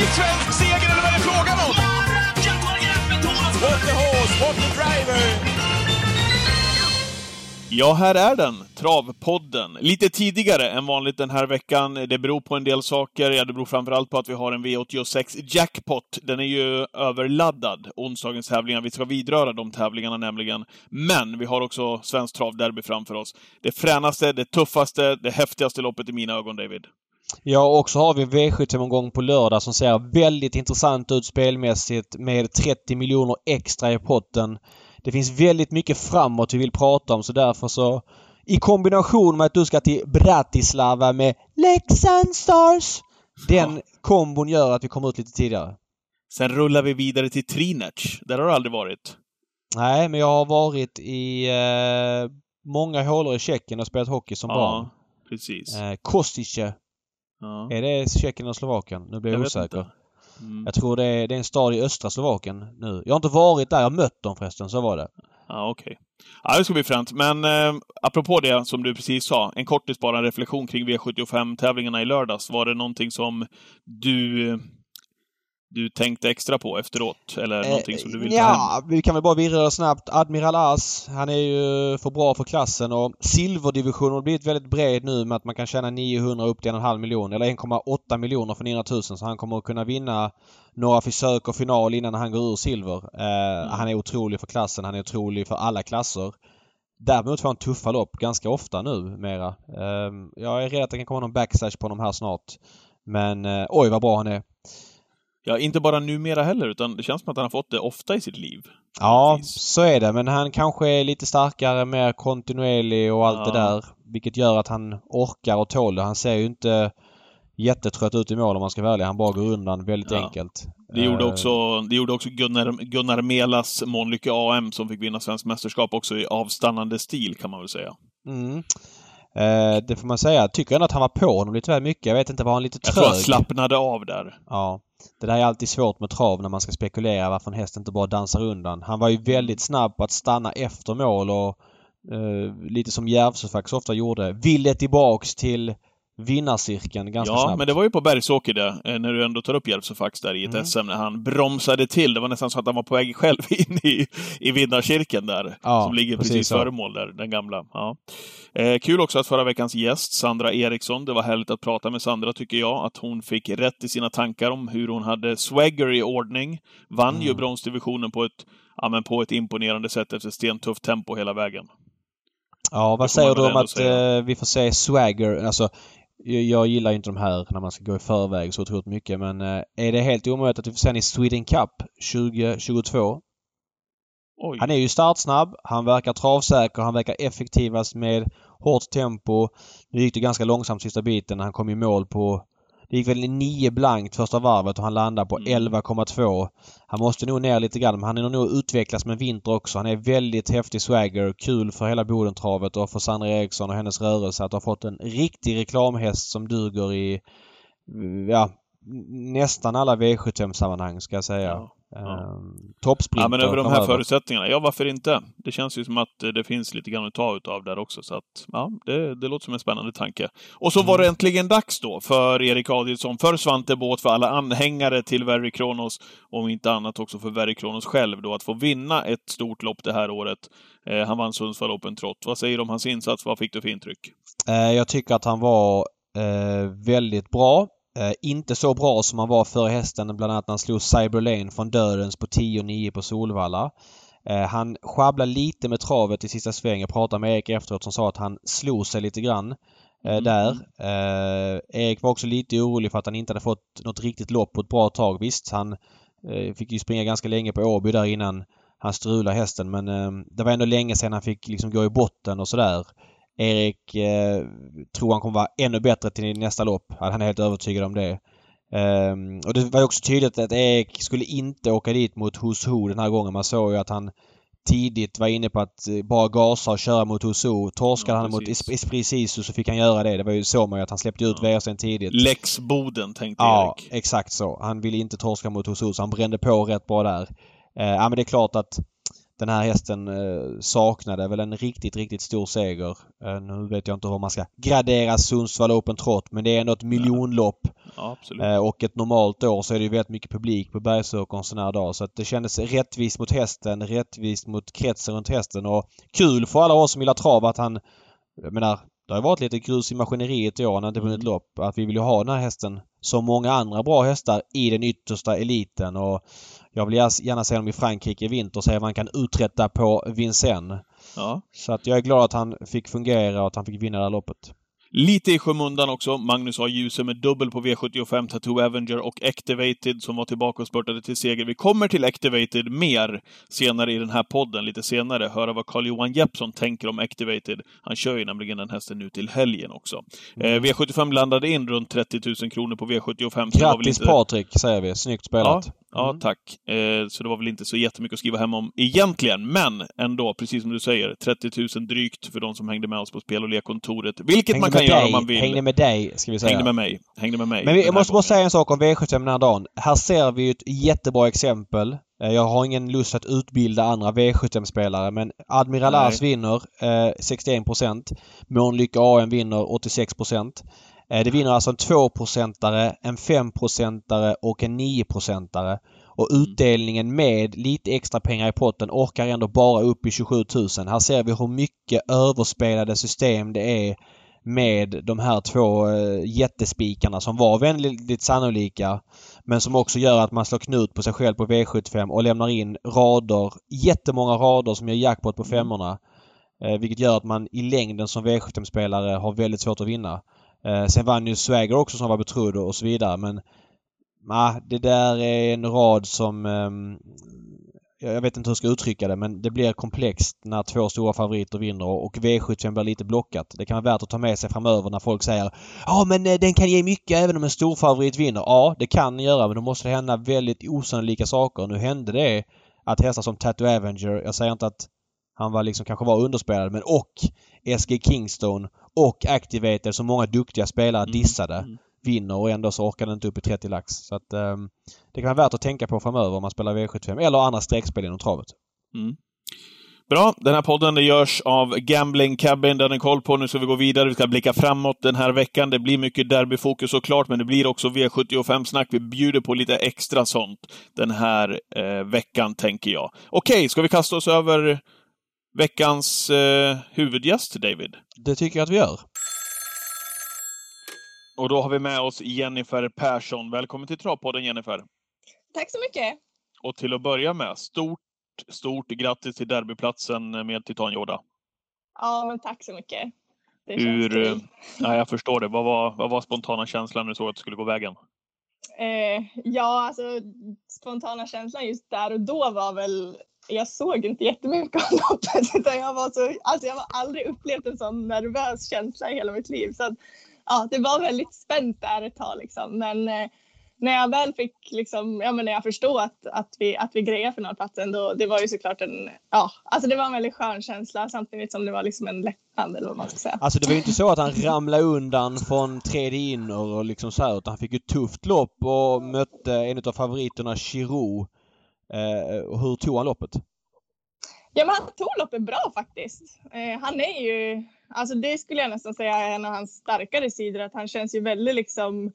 ny svensk seger eller vad är det frågan om? What the horse, what the driver! Ja, här är den. Travpodden. Lite tidigare än vanligt den här veckan. Det beror på en del saker. Ja, det beror framförallt på att vi har en V86 Jackpot. Den är ju överladdad, onsdagens tävlingar. Vi ska vidröra de tävlingarna nämligen. Men vi har också Svenskt Travderby framför oss. Det fränaste, det tuffaste, det häftigaste loppet i mina ögon, David. Ja, och så har vi V75-omgång på lördag som ser väldigt intressant ut spelmässigt med 30 miljoner extra i potten. Det finns väldigt mycket framåt vi vill prata om så därför så i kombination med att du ska till Bratislava med Leksand Stars. Den ja. kombon gör att vi kommer ut lite tidigare. Sen rullar vi vidare till Trinec. Där har du aldrig varit. Nej, men jag har varit i eh, många hålor i Tjeckien och spelat hockey som ja, barn. precis. Eh, Kostice. Ja. Är det Tjeckien eller Slovakien? Nu blir jag, jag osäker. Mm. Jag tror det är, det är en stad i östra Slovakien nu. Jag har inte varit där. Jag har mött dem förresten. Så var det. Ja, okej. Okay. Ja, det ska bli fränt. Men eh, apropå det som du precis sa, en kortis bara en reflektion kring V75-tävlingarna i lördags. Var det någonting som du du tänkte extra på efteråt? Eller eh, någonting som du vill ja, ta hem? vi kan väl bara virra snabbt. Admiral As, han är ju för bra för klassen och silverdivisionen har blivit väldigt bred nu med att man kan tjäna 900 upp till en halv miljon eller 1,8 miljoner för 900 000 så han kommer att kunna vinna några försök och final innan han går ur silver. Eh, mm. Han är otrolig för klassen, han är otrolig för alla klasser. Däremot får han tuffa lopp ganska ofta nu mera. Eh, jag är rädd att det kan komma någon backslash på honom här snart. Men eh, oj vad bra han är. Ja, inte bara numera heller, utan det känns som att han har fått det ofta i sitt liv. Ja, så är det. Men han kanske är lite starkare, mer kontinuerlig och allt ja. det där. Vilket gör att han orkar och tål det. Han ser ju inte jättetrött ut i mål om man ska vara ärlig. Han bara går undan väldigt ja. enkelt. Det gjorde eh. också, det gjorde också Gunnar, Gunnar Melas Månlycke AM som fick vinna Svenskt mästerskap också i avstannande stil kan man väl säga. Mm. Eh, det får man säga. Tycker ändå att han var på honom lite väl mycket. Jag vet inte, var han lite trög? Jag tror han slappnade av där. Ja. Det där är alltid svårt med trav när man ska spekulera varför en häst inte bara dansar undan. Han var ju väldigt snabb på att stanna efter mål och eh, lite som Järvsö faktiskt ofta gjorde. Ville tillbaks till vinnarcirkeln ganska ja, snabbt. Ja, men det var ju på Bergsåker det, eh, när du ändå tar upp Järvsöfax där i ett mm. SM, när han bromsade till. Det var nästan så att han var på väg själv in i, i vinnarcirkeln där, ja, som ligger precis, precis före mål där, den gamla. Ja. Eh, kul också att förra veckans gäst, Sandra Eriksson, det var härligt att prata med Sandra tycker jag, att hon fick rätt i sina tankar om hur hon hade swagger i ordning. Vann mm. ju bronsdivisionen på ett, ja, men på ett imponerande sätt efter stentufft tempo hela vägen. Ja, vad säger du om att eh, vi får se swagger? Alltså, jag gillar inte de här när man ska gå i förväg så otroligt mycket men eh, är det helt omöjligt att vi får se i Sweden Cup 2022? Oj. Han är ju startsnabb, han verkar travsäker, han verkar effektivast med hårt tempo. Nu gick det ganska långsamt sista biten han kom i mål på det gick väl 9 blankt första varvet och han landade på 11,2. Mm. Han måste nog ner lite grann men han är nog utvecklas med vinter också. Han är väldigt häftig swagger. Kul för hela Bodentravet och för Sandra Eriksson och hennes rörelse att ha fått en riktig reklamhäst som duger i ja, nästan alla V75-sammanhang ska jag säga. Ja. Ja. Toppsprinter. Ja, men över de här förutsättningarna, ja varför inte? Det känns ju som att det finns lite grann att ta utav där också, så att ja, det, det låter som en spännande tanke. Och så mm. var det äntligen dags då för Erik Adielsson, för Svante Båt, för alla anhängare till Very Kronos, om inte annat också för Very Kronos själv då, att få vinna ett stort lopp det här året. Eh, han vann Sundsvall Open Trot. Vad säger du om hans insats? Vad fick du för intryck? Eh, jag tycker att han var eh, väldigt bra. Eh, inte så bra som han var före hästen, bland annat när han slog Cyberlane från dödens på 10-9 på Solvalla. Eh, han sjabblade lite med travet i sista svängen. Jag pratade med Erik efteråt som sa att han slog sig lite grann eh, mm. där. Eh, Erik var också lite orolig för att han inte hade fått något riktigt lopp på ett bra tag. Visst, han eh, fick ju springa ganska länge på Åby där innan han strulade hästen men eh, det var ändå länge sedan han fick liksom gå i botten och sådär. Erik eh, tror han kommer vara ännu bättre till nästa lopp. Han är helt övertygad om det. Um, och det var också tydligt att Erik skulle inte åka dit mot Who den här gången. Man såg ju att han tidigt var inne på att eh, bara gasa och köra mot Who. Torskade ja, han mot Esprit Sisu så fick han göra det. Det var ju så man ju att han släppte ut ja. VRCn tidigt. Lex Boden tänkte ja, Erik. Ja, exakt så. Han ville inte torska mot Who så han brände på rätt bra där. Uh, ja men det är klart att den här hästen eh, saknade väl en riktigt, riktigt stor seger. Eh, nu vet jag inte hur man ska gradera Sundsvall Open Trot men det är ändå ett miljonlopp. Ja, eh, och ett normalt år så är det ju väldigt mycket publik på Bergsåker en sån här dag. Så att det kändes rättvist mot hästen, rättvist mot kretsen runt hästen och kul för alla oss som gillar trav att han... Jag menar, det har varit lite grus i maskineriet i år när han inte vunnit mm. lopp. Att vi vill ju ha den här hästen som många andra bra hästar i den yttersta eliten och jag vill gärna se honom i Frankrike i vinter och se vad han kan uträtta på Vincennes. Ja. Så att jag är glad att han fick fungera och att han fick vinna det här loppet. Lite i skymundan också. Magnus A. Djuse med dubbel på V75, Tattoo Avenger och Activated som var tillbaka och spurtade till seger. Vi kommer till Activated mer senare i den här podden, lite senare. Höra vad Carl-Johan Jeppsson tänker om Activated. Han kör ju nämligen den hästen nu till helgen också. Mm. Eh, V75 landade in runt 30 000 kronor på V75. Grattis inte... Patrik, säger vi. Snyggt spelat. Ja, Ja, mm. tack. Eh, så det var väl inte så jättemycket att skriva hem om egentligen, men ändå, precis som du säger, 30 000 drygt för de som hängde med oss på spel och lekkontoret. Vilket hängde man kan göra om man vill. Hängde med dig, ska vi säga. Hängde med mig. Hängde med mig. Men vi, jag måste bara säga en sak om V75 den här dagen. Här ser vi ett jättebra exempel. Eh, jag har ingen lust att utbilda andra V75-spelare men Admiral Ars vinner eh, 61 Månlycke AM vinner 86 Eh, det vinner alltså en 2-procentare, en 5-procentare och en 9-procentare. Och mm. utdelningen med lite extra pengar i potten orkar ändå bara upp i 27 000. Här ser vi hur mycket överspelade system det är med de här två eh, jättespikarna som var väldigt sannolika. Men som också gör att man slår knut på sig själv på V75 och lämnar in rader, jättemånga rader som ger jackpot på mm. femmorna. Eh, vilket gör att man i längden som V75-spelare har väldigt svårt att vinna. Eh, sen vann ju Swagger också som var betrodd och så vidare men nah, det där är en rad som eh, jag vet inte hur jag ska uttrycka det men det blir komplext när två stora favoriter vinner och V75 blir lite blockat. Det kan vara värt att ta med sig framöver när folk säger Ja men eh, den kan ge mycket även om en stor favorit vinner. Ja det kan den göra men då måste det hända väldigt osannolika saker. Nu hände det att hästar som Tattoo Avenger, jag säger inte att han var liksom kanske var underspelad men och SG Kingstone och Activated som många duktiga spelare mm. dissade mm. vinner och ändå så orkar den inte upp i 30 lax. Så att um, det kan vara värt att tänka på framöver om man spelar V75 eller andra streckspel inom travet. Mm. Bra. Den här podden det görs av Gambling Cabin. Den är koll på. Nu ska vi gå vidare. Vi ska blicka framåt den här veckan. Det blir mycket derbyfokus såklart, men det blir också V75-snack. Vi bjuder på lite extra sånt den här eh, veckan, tänker jag. Okej, okay, ska vi kasta oss över veckans eh, huvudgäst, David? Det tycker jag att vi gör. Och då har vi med oss Jennifer Persson. Välkommen till Travpodden, Jennifer. Tack så mycket. Och till att börja med, stort, stort grattis till derbyplatsen med Titan Yoda. Ja, men tack så mycket. Det Hur, eh, ja, jag förstår det. Vad var, vad var spontana känslan när du såg att det skulle gå vägen? Eh, ja, alltså spontana känslan just där och då var väl jag såg inte jättemycket av loppet utan jag var så, alltså jag har aldrig upplevt en sån nervös känsla i hela mitt liv. Så att, ja, det var väldigt spänt där ett tag liksom. Men eh, när jag väl fick liksom, ja men när jag förstod att, att vi, att vi grejade finalplatsen då, det var ju såklart en, ja, alltså det var en väldigt skön känsla samtidigt som det var liksom en lättnad eller vad man ska säga. Alltså det var ju inte så att han ramlade undan från tredje in och liksom så här utan han fick ju ett tufft lopp och mötte en av favoriterna Giroud Eh, hur tog han loppet? Ja, men han tog loppet bra faktiskt. Eh, han är ju, alltså det skulle jag nästan säga är en av hans starkare sidor, att han känns ju väldigt liksom,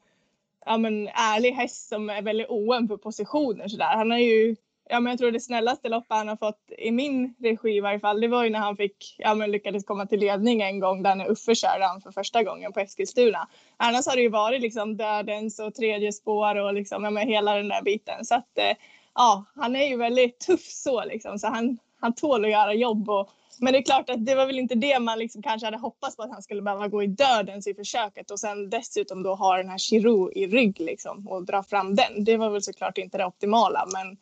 ja men ärlig häst som är väldigt oen på positioner sådär. Han är ju, ja men jag tror det snällaste loppet han har fått i min regi i varje fall, det var ju när han fick, ja men lyckades komma till ledning en gång där när Uffe körde han för första gången på Eskilstuna. Annars har det ju varit liksom dödens och tredje spår och liksom, ja men hela den där biten. Så att eh, ja, han är ju väldigt tuff så liksom, så han, han tål att göra jobb. Och, men det är klart att det var väl inte det man liksom kanske hade hoppats på att han skulle behöva gå i dödens i försöket och sen dessutom då ha den här Chiro i rygg liksom och dra fram den. Det var väl såklart inte det optimala, men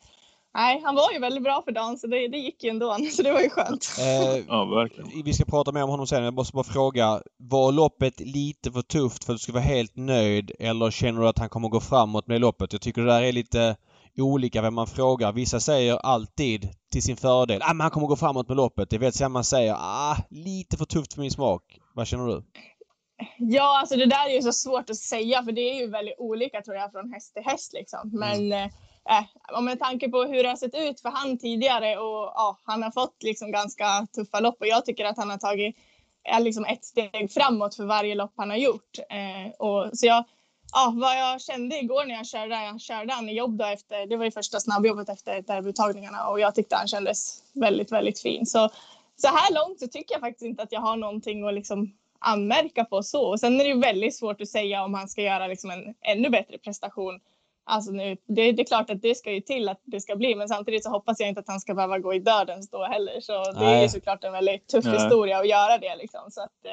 Nej, han var ju väldigt bra för dagen så det, det gick ju ändå. Så det var ju skönt. Eh, ja, verkligen. Vi ska prata mer om honom sen. Jag måste bara fråga. Var loppet lite för tufft för att du ska vara helt nöjd? Eller känner du att han kommer gå framåt med loppet? Jag tycker det där är lite olika vem man frågar. Vissa säger alltid till sin fördel ah, men han kommer gå framåt med loppet. Det vet man säger ah, lite för tufft för min smak. Vad känner du? Ja, alltså det där är ju så svårt att säga för det är ju väldigt olika tror jag från häst till häst liksom. Men mm. äh, med tanke på hur det har sett ut för han tidigare och ja, han har fått liksom ganska tuffa lopp och jag tycker att han har tagit är liksom ett steg framåt för varje lopp han har gjort. Eh, och, så jag, ja, vad jag kände igår när jag körde, jag körde han i jobb då efter, det var ju första snabbjobbet efter derbyuttagningarna och jag tyckte han kändes väldigt, väldigt fin. Så, så här långt så tycker jag faktiskt inte att jag har någonting att liksom anmärka på så. Och sen är det ju väldigt svårt att säga om han ska göra liksom en ännu bättre prestation Alltså nu, det, det, är klart att det ska ju till att det ska bli, men samtidigt så hoppas jag inte att han ska behöva gå i dödens då heller. Så det nej. är ju såklart en väldigt tuff nej. historia att göra det liksom. Så att, eh,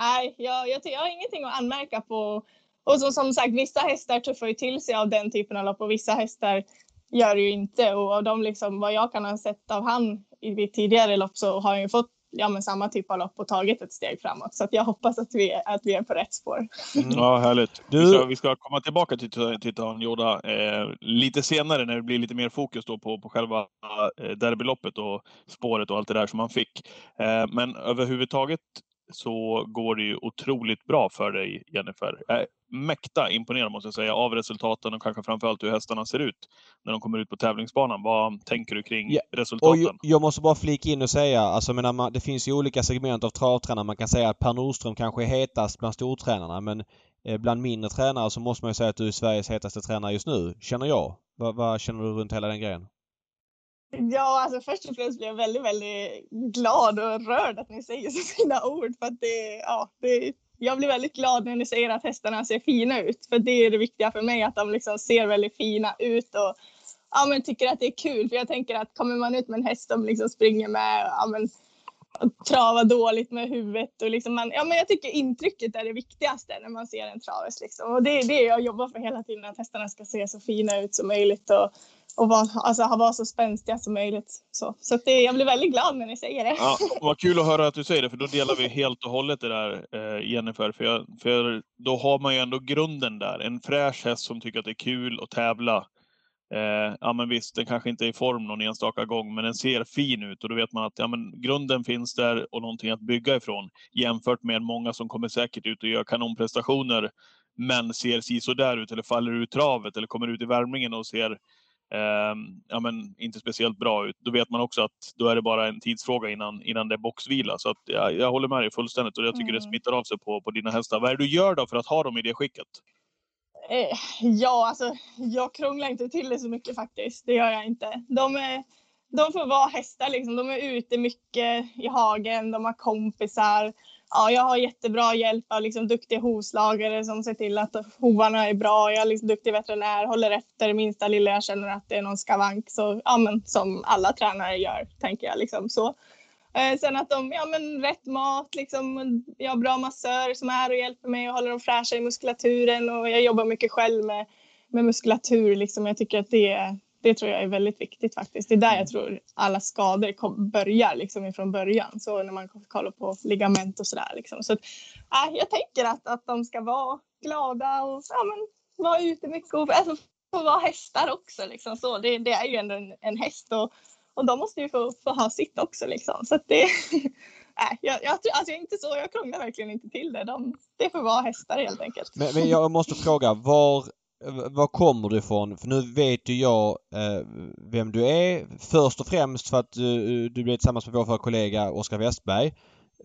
nej, jag, jag, jag har ingenting att anmärka på. Och som, som sagt, vissa hästar tuffar ju till sig av den typen av lopp och vissa hästar gör det ju inte. Och av de liksom, vad jag kan ha sett av han i tidigare lopp så har han ju fått ja, men samma typ av lopp och tagit ett steg framåt. Så jag hoppas att vi, är, att vi är på rätt spår. Mm. Ja, härligt. Du... Vi, ska, vi ska komma tillbaka till Titan Joda eh, lite senare när det blir lite mer fokus då på, på själva eh, derbyloppet och spåret och allt det där som man fick. Eh, men överhuvudtaget så går det ju otroligt bra för dig, Jennifer. Mäkta imponerad måste jag säga av resultaten och kanske framförallt hur hästarna ser ut när de kommer ut på tävlingsbanan. Vad tänker du kring ja, resultaten? Och jag måste bara flika in och säga, alltså menar man, det finns ju olika segment av travtränare. Man kan säga att Per Nordström kanske är hetast bland stortränarna men eh, bland mindre tränare så måste man ju säga att du är Sveriges hetaste tränare just nu, känner jag. Vad, vad känner du runt hela den grejen? Ja, alltså först och främst blir jag väldigt, väldigt glad och rörd att ni säger så fina ord. För att det, ja, det, jag blir väldigt glad när ni säger att hästarna ser fina ut. För det är det viktiga för mig, att de liksom ser väldigt fina ut och ja, men tycker att det är kul. För jag tänker att kommer man ut med en häst som liksom springer med ja, men, trava dåligt med huvudet. Och liksom man, ja, men jag tycker intrycket är det viktigaste när man ser en traves. Liksom. Och det är det jag jobbar för hela tiden, att hästarna ska se så fina ut som möjligt. Och, och vara, alltså, vara så spänstiga som möjligt. Så, så det, jag blir väldigt glad när ni säger det. Ja, vad kul att höra att du säger det, för då delar vi helt och hållet det där, eh, Jennifer. För, jag, för då har man ju ändå grunden där. En fräsch häst som tycker att det är kul att tävla. Eh, ja men visst, den kanske inte är i form någon enstaka gång, men den ser fin ut och då vet man att ja, men grunden finns där och någonting att bygga ifrån. Jämfört med många som kommer säkert ut och gör kanonprestationer, men ser si så där ut eller faller ur travet eller kommer ut i värmningen och ser eh, ja, men inte speciellt bra ut. Då vet man också att då är det bara en tidsfråga innan, innan det är boxvila. Så att, ja, jag håller med dig fullständigt och jag tycker mm. det smittar av sig på, på dina hästar. Vad är det du gör då för att ha dem i det skicket? Eh, ja, alltså jag krånglar inte till det så mycket faktiskt. Det gör jag inte. De, är, de får vara hästar liksom. De är ute mycket i hagen, de har kompisar. Ja, jag har jättebra hjälp av liksom, duktiga hovslagare som ser till att hovarna är bra. Jag är liksom, duktig veterinär, håller efter minsta lilla jag känner att det är någon skavank. Så, ja, men, som alla tränare gör, tänker jag. Liksom, så. Eh, sen att de, ja men rätt mat, liksom, jag har bra massör som är här och hjälper mig och håller dem fräscha i muskulaturen och jag jobbar mycket själv med, med muskulatur. Liksom. Jag tycker att det, det tror jag är väldigt viktigt faktiskt. Det är där jag mm. tror alla skador kom, börjar liksom ifrån början. Så när man kollar på ligament och sådär. Liksom. Så äh, jag tänker att, att de ska vara glada och ja, men, vara ute mycket och alltså, få vara hästar också. Liksom. Så det, det är ju ändå en, en häst och och de måste ju få, få ha sitt också liksom. Så att det, nej, jag, jag, alltså jag inte så, jag krånglar verkligen inte till det. De, det får vara hästar helt enkelt. Men, men jag måste fråga, var, Eh, var kommer du ifrån? För nu vet ju jag eh, vem du är. Först och främst för att du, du blev tillsammans med vår förra kollega Oskar Westberg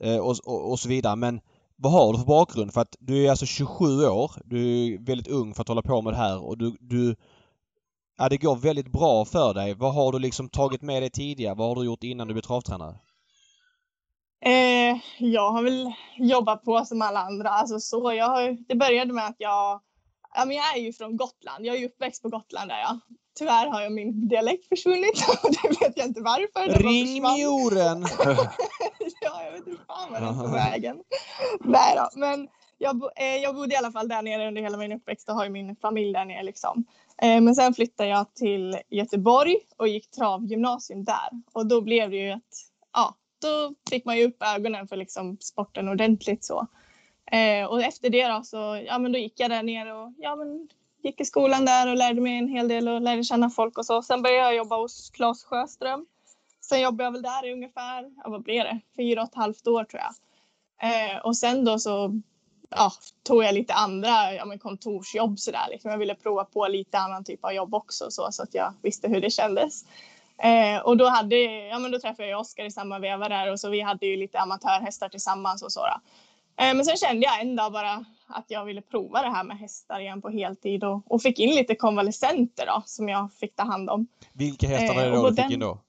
eh, och, och, och, så vidare. Men vad har du för bakgrund? För att du är alltså 27 år. Du är väldigt ung för att hålla på med det här och du, du Ja, det går väldigt bra för dig. Vad har du liksom tagit med dig tidigare? Vad har du gjort innan du blev travtränare? Eh, jag har väl jobbat på som alla andra. Alltså så, jag har, det började med att jag, ja, men jag är ju från Gotland. Jag är ju uppväxt på Gotland där jag. Tyvärr har jag min dialekt försvunnit och det vet jag inte varför. Ring mjoren! ja, jag vet inte fan vad den på vägen. Nej då, men jag, eh, jag bodde i alla fall där nere under hela min uppväxt och har ju min familj där nere liksom. Eh, men sen flyttade jag till Göteborg och gick travgymnasium där. Och då blev det ju att, ja, då fick man ju upp ögonen för liksom sporten ordentligt så. Eh, och efter det då så, ja men då gick jag där nere och ja men gick i skolan där och lärde mig en hel del och lärde känna folk och så. Sen började jag jobba hos Claes Sjöström. Sen jobbade jag väl där i ungefär, ja vad blev det, fyra och ett halvt år tror jag. Eh, och sen då så ja, tog jag lite andra ja, men kontorsjobb sådär. Liksom. Jag ville prova på lite annan typ av jobb också så, så att jag visste hur det kändes. Eh, och då, hade, ja, men då träffade jag Oskar i samma veva där och så vi hade ju lite amatörhästar tillsammans och så. Då men sen kände jag en dag bara att jag ville prova det här med hästar igen på heltid och, och fick in lite konvalescenter då som jag fick ta hand om. Vilka hästar var det då eh, du fick in då?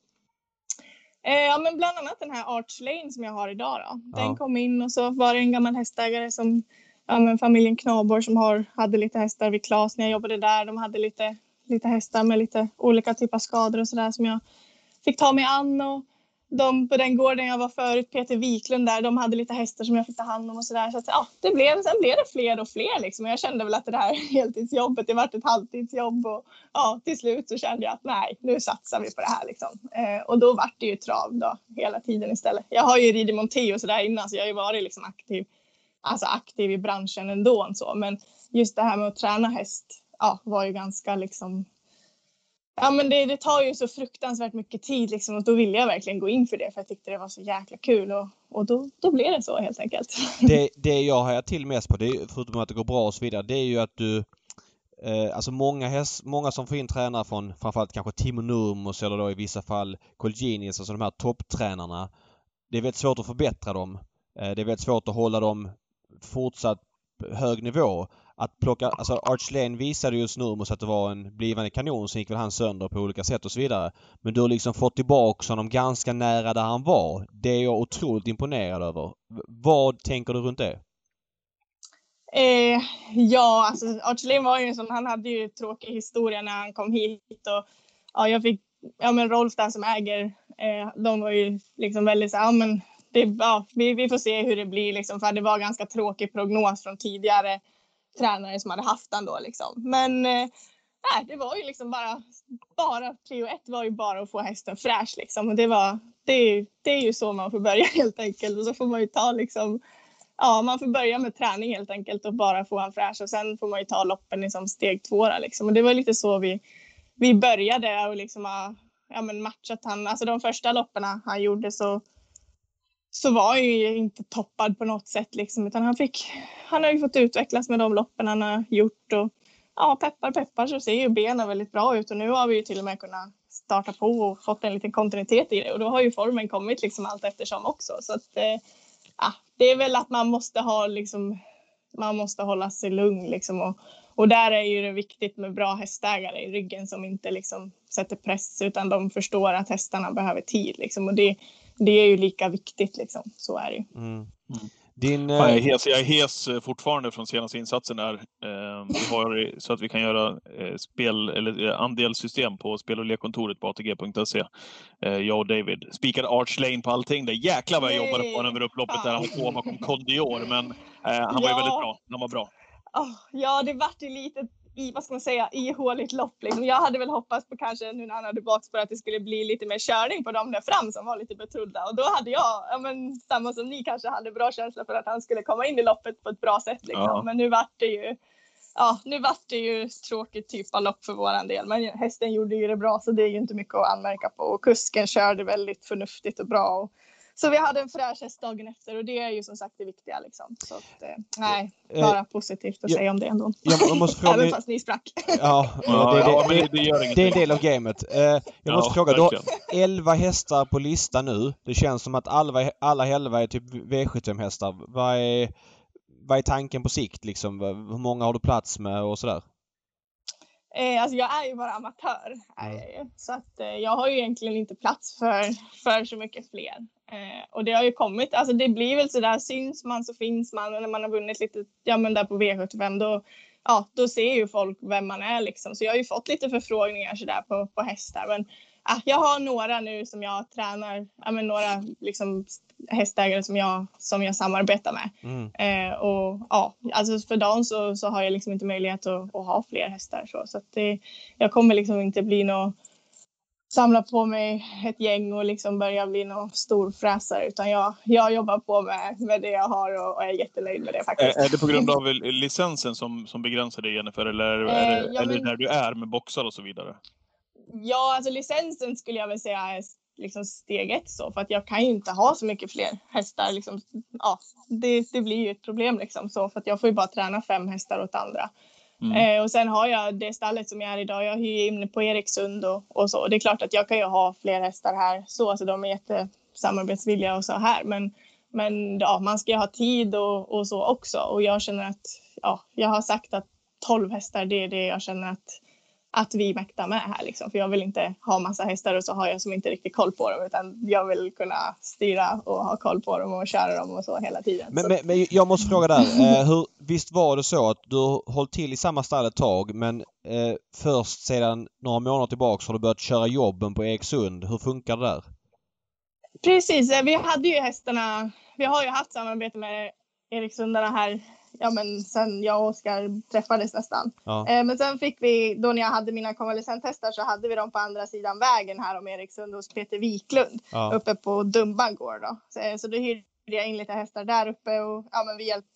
Eh, ja, men bland annat den här Arch Lane som jag har idag. Då. Den ja. kom in och så var det en gammal hästägare som ja, men familjen Knaborg som har, hade lite hästar vid Klas när jag jobbade där. De hade lite, lite hästar med lite olika typer av skador och sådär som jag fick ta mig an. Och de på den gården jag var förut, Peter Wiklund där, de hade lite hästar som jag fick ta hand om och sådär. Så att, ja, det blev, sen blev det fler och fler liksom. Och jag kände väl att det här heltidsjobbet, det vart ett halvtidsjobb och ja, till slut så kände jag att nej, nu satsar vi på det här liksom. Eh, och då vart det ju trav då hela tiden istället. Jag har ju ridit Monté och sådär innan så jag har ju varit liksom aktiv, alltså aktiv i branschen ändå och så. Men just det här med att träna häst, ja, var ju ganska liksom Ja men det, det, tar ju så fruktansvärt mycket tid liksom och då ville jag verkligen gå in för det för jag tyckte det var så jäkla kul och, och då, då blev det så helt enkelt. Det, det jag har till mest på, det, förutom att det går bra och så vidare, det är ju att du eh, Alltså många, häst, många som får in tränare från framförallt kanske Timo Nurmos eller då i vissa fall Colginis, alltså de här topptränarna. Det är väldigt svårt att förbättra dem. Eh, det är väldigt svårt att hålla dem fortsatt hög nivå att plocka, alltså Arch Lane visade just Snurmos att det var en blivande kanon, sen gick väl han sönder på olika sätt och så vidare. Men du har liksom fått tillbaka honom ganska nära där han var. Det är jag otroligt imponerad över. Vad tänker du runt det? Eh, ja, alltså Arch Lane var ju en sån, han hade ju tråkig historia när han kom hit och ja, jag fick, ja men Rolf där som äger, eh, de var ju liksom väldigt så ja men det, ja, vi, vi får se hur det blir liksom, för det var ganska tråkig prognos från tidigare tränare som hade haft han då liksom. Men eh, äh, det var ju liksom bara, bara prio ett var ju bara att få hästen fräsch liksom. Och det var, det, det är ju så man får börja helt enkelt. Och så får man ju ta liksom, ja man får börja med träning helt enkelt och bara få han fräsch. Och sen får man ju ta loppen liksom steg två liksom. Och det var lite så vi, vi började och liksom ja, men matchat han. Alltså de första loppen han gjorde så så var han ju inte toppad på något sätt liksom, utan han fick, han har ju fått utvecklas med de loppen han har gjort och ja, peppar peppar så ser ju benen väldigt bra ut. Och nu har vi ju till och med kunnat starta på och fått en liten kontinuitet i det. Och då har ju formen kommit liksom allt eftersom också. Så att eh, ja, det är väl att man måste ha liksom, man måste hålla sig lugn liksom. Och, och där är ju det viktigt med bra hästägare i ryggen som inte liksom sätter press utan de förstår att hästarna behöver tid liksom. Och det det är ju lika viktigt liksom. Så är det ju. Mm. Mm. Din, ja, jag, är eh, hes, jag är hes eh, fortfarande från senaste insatsen där. Eh, vi har så att vi kan göra eh, spel eller eh, andelssystem på spel och lekkontoret på ATG.se. Eh, jag och David spikade Arch Lane på allting. Det jäklar vad jag Nej. jobbade på honom över upploppet där. Han två bakom Kondior, men han ja. var ju väldigt bra. Han var bra. Oh, ja, det vart ju lite i, vad ska man säga, ihåligt lopp. Liksom. Jag hade väl hoppats på kanske nu när han hade bakspår att det skulle bli lite mer körning på dem där fram som var lite betrodda. Och då hade jag, ja, men, samma som ni kanske hade bra känsla för att han skulle komma in i loppet på ett bra sätt. Liksom. Ja. Men nu vart det ju Ja, nu vart det ju tråkigt typ av lopp för våran del, men hästen gjorde ju det bra så det är ju inte mycket att anmärka på. Och kusken körde väldigt förnuftigt och bra. Och så vi hade en fräsch häst dagen efter och det är ju som sagt det viktiga. Liksom. Så att, eh, nej, eh, bara eh, positivt att ja, säga om det ändå. Jag måste fråga, Även fast ni sprack. Ja, ja, det, det, det, det, det är en del av gamet. Eh, jag måste ja, fråga, du har 11 hästar på listan nu. Det känns som att alla, alla 11 är typ V75-hästar. Vad är, vad är tanken på sikt liksom? Hur många har du plats med och sådär? Eh, alltså jag är ju bara amatör. Mm. Så att, eh, jag har ju egentligen inte plats för, för så mycket fler. Eh, och det har ju kommit, alltså det blir väl sådär, syns man så finns man och när man har vunnit lite, ja men där på V75 då, ja då ser ju folk vem man är liksom. Så jag har ju fått lite förfrågningar sådär på, på hästar men ja, jag har några nu som jag tränar, ja men några liksom hästägare som jag, som jag samarbetar med. Mm. Eh, och ja, alltså för dagen så, så har jag liksom inte möjlighet att, att ha fler hästar så, så att det, jag kommer liksom inte bli någon samla på mig ett gäng och liksom börja bli någon storfräsare utan jag, jag jobbar på med, med det jag har och, och är jättenöjd med det faktiskt. Är, är det på grund av licensen som, som begränsar dig Jennifer eller, eh, är det, ja, eller men... när du är med boxar och så vidare? Ja, alltså licensen skulle jag väl säga är liksom steg ett så för att jag kan ju inte ha så mycket fler hästar. Liksom, ja, det, det blir ju ett problem liksom så för att jag får ju bara träna fem hästar åt andra. Mm. Eh, och sen har jag det stallet som jag är idag. Jag hyr in på Eriksund och, och så. Det är klart att jag kan ju ha fler hästar här så, alltså de är jättesamarbetsvilliga och så här. Men, men ja, man ska ju ha tid och, och så också. Och jag känner att ja, jag har sagt att 12 hästar, det är det jag känner att att vi mäktar med här liksom. För jag vill inte ha massa hästar och så har jag som inte riktigt koll på dem utan jag vill kunna styra och ha koll på dem och köra dem och så hela tiden. Men, men, men jag måste fråga där. Eh, hur, visst var det så att du hållit till i samma stall ett tag men eh, först sedan några månader tillbaks har du börjat köra jobben på Eksund. Hur funkar det där? Precis, eh, vi hade ju hästarna. Vi har ju haft samarbete med Eriksundarna här ja, men sen jag och Oskar träffades nästan. Ja. Eh, men sen fick vi, då när jag hade mina konvalescenthästar så hade vi dem på andra sidan vägen här om Eriksund hos Peter Wiklund ja. uppe på Dumban gård. Då. Så, eh, så då hyrde jag in lite hästar där uppe och ja, men vi hjälpte,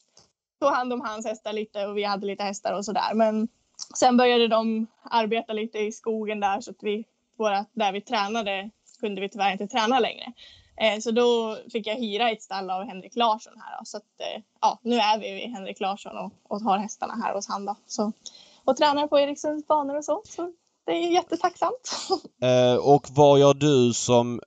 tog hand om hans hästar lite och vi hade lite hästar och sådär. Men sen började de arbeta lite i skogen där så att vi, våra, där vi tränade kunde vi tyvärr inte träna längre. Eh, så då fick jag hyra ett stall av Henrik Larsson här. Då. Så att, eh, ja, nu är vi vid Henrik Larsson och, och har hästarna här hos han. Då. Så, och tränar på Erikssons banor och så. så det är jättetacksamt. Eh, och vad gör du som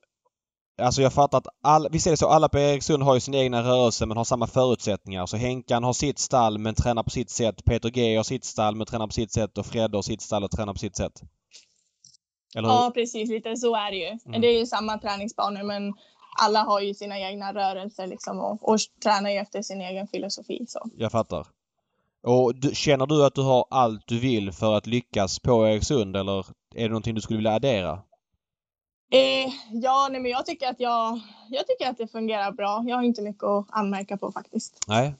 Alltså jag fattar att all, visst är det så, alla på Erikssund har ju sin egna rörelse men har samma förutsättningar. Så Henkan har sitt stall men tränar på sitt sätt. Peter G har sitt stall men tränar på sitt sätt och Fred har sitt stall och tränar på sitt sätt. ja precis, lite så är det ju. Mm. Det är ju samma träningsbanor men alla har ju sina egna rörelser liksom och, och tränar ju efter sin egen filosofi. Så. Jag fattar. Och du, känner du att du har allt du vill för att lyckas på Eriksund eller är det någonting du skulle vilja addera? Eh, ja, nej, men jag tycker att jag, jag tycker att det fungerar bra. Jag har inte mycket att anmärka på faktiskt. Nej.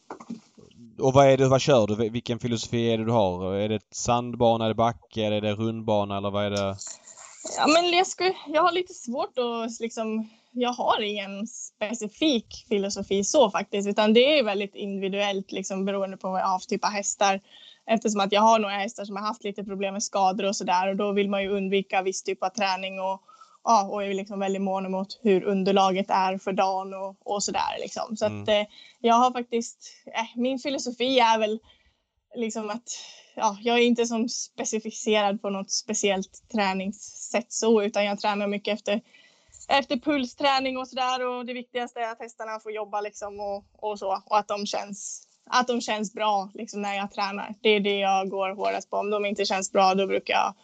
Och vad är det, vad kör du? Vilken filosofi är det du har? Är det sandbana, är det backe, är det rundbana eller vad är det? Ja, men jag, skulle, jag har lite svårt att liksom jag har ingen specifik filosofi så faktiskt, utan det är väldigt individuellt liksom beroende på vad jag har för typ av hästar. Eftersom att jag har några hästar som har haft lite problem med skador och sådär och då vill man ju undvika viss typ av träning och, ja, och är liksom väldigt mån emot hur underlaget är för dagen och, och sådär liksom. Så mm. att eh, jag har faktiskt, eh, min filosofi är väl liksom att ja, jag är inte som specificerad på något speciellt träningssätt så, utan jag tränar mycket efter efter pulsträning och sådär och det viktigaste är att hästarna får jobba liksom och, och så och att de känns att de känns bra liksom när jag tränar. Det är det jag går hårdast på. Om de inte känns bra då brukar jag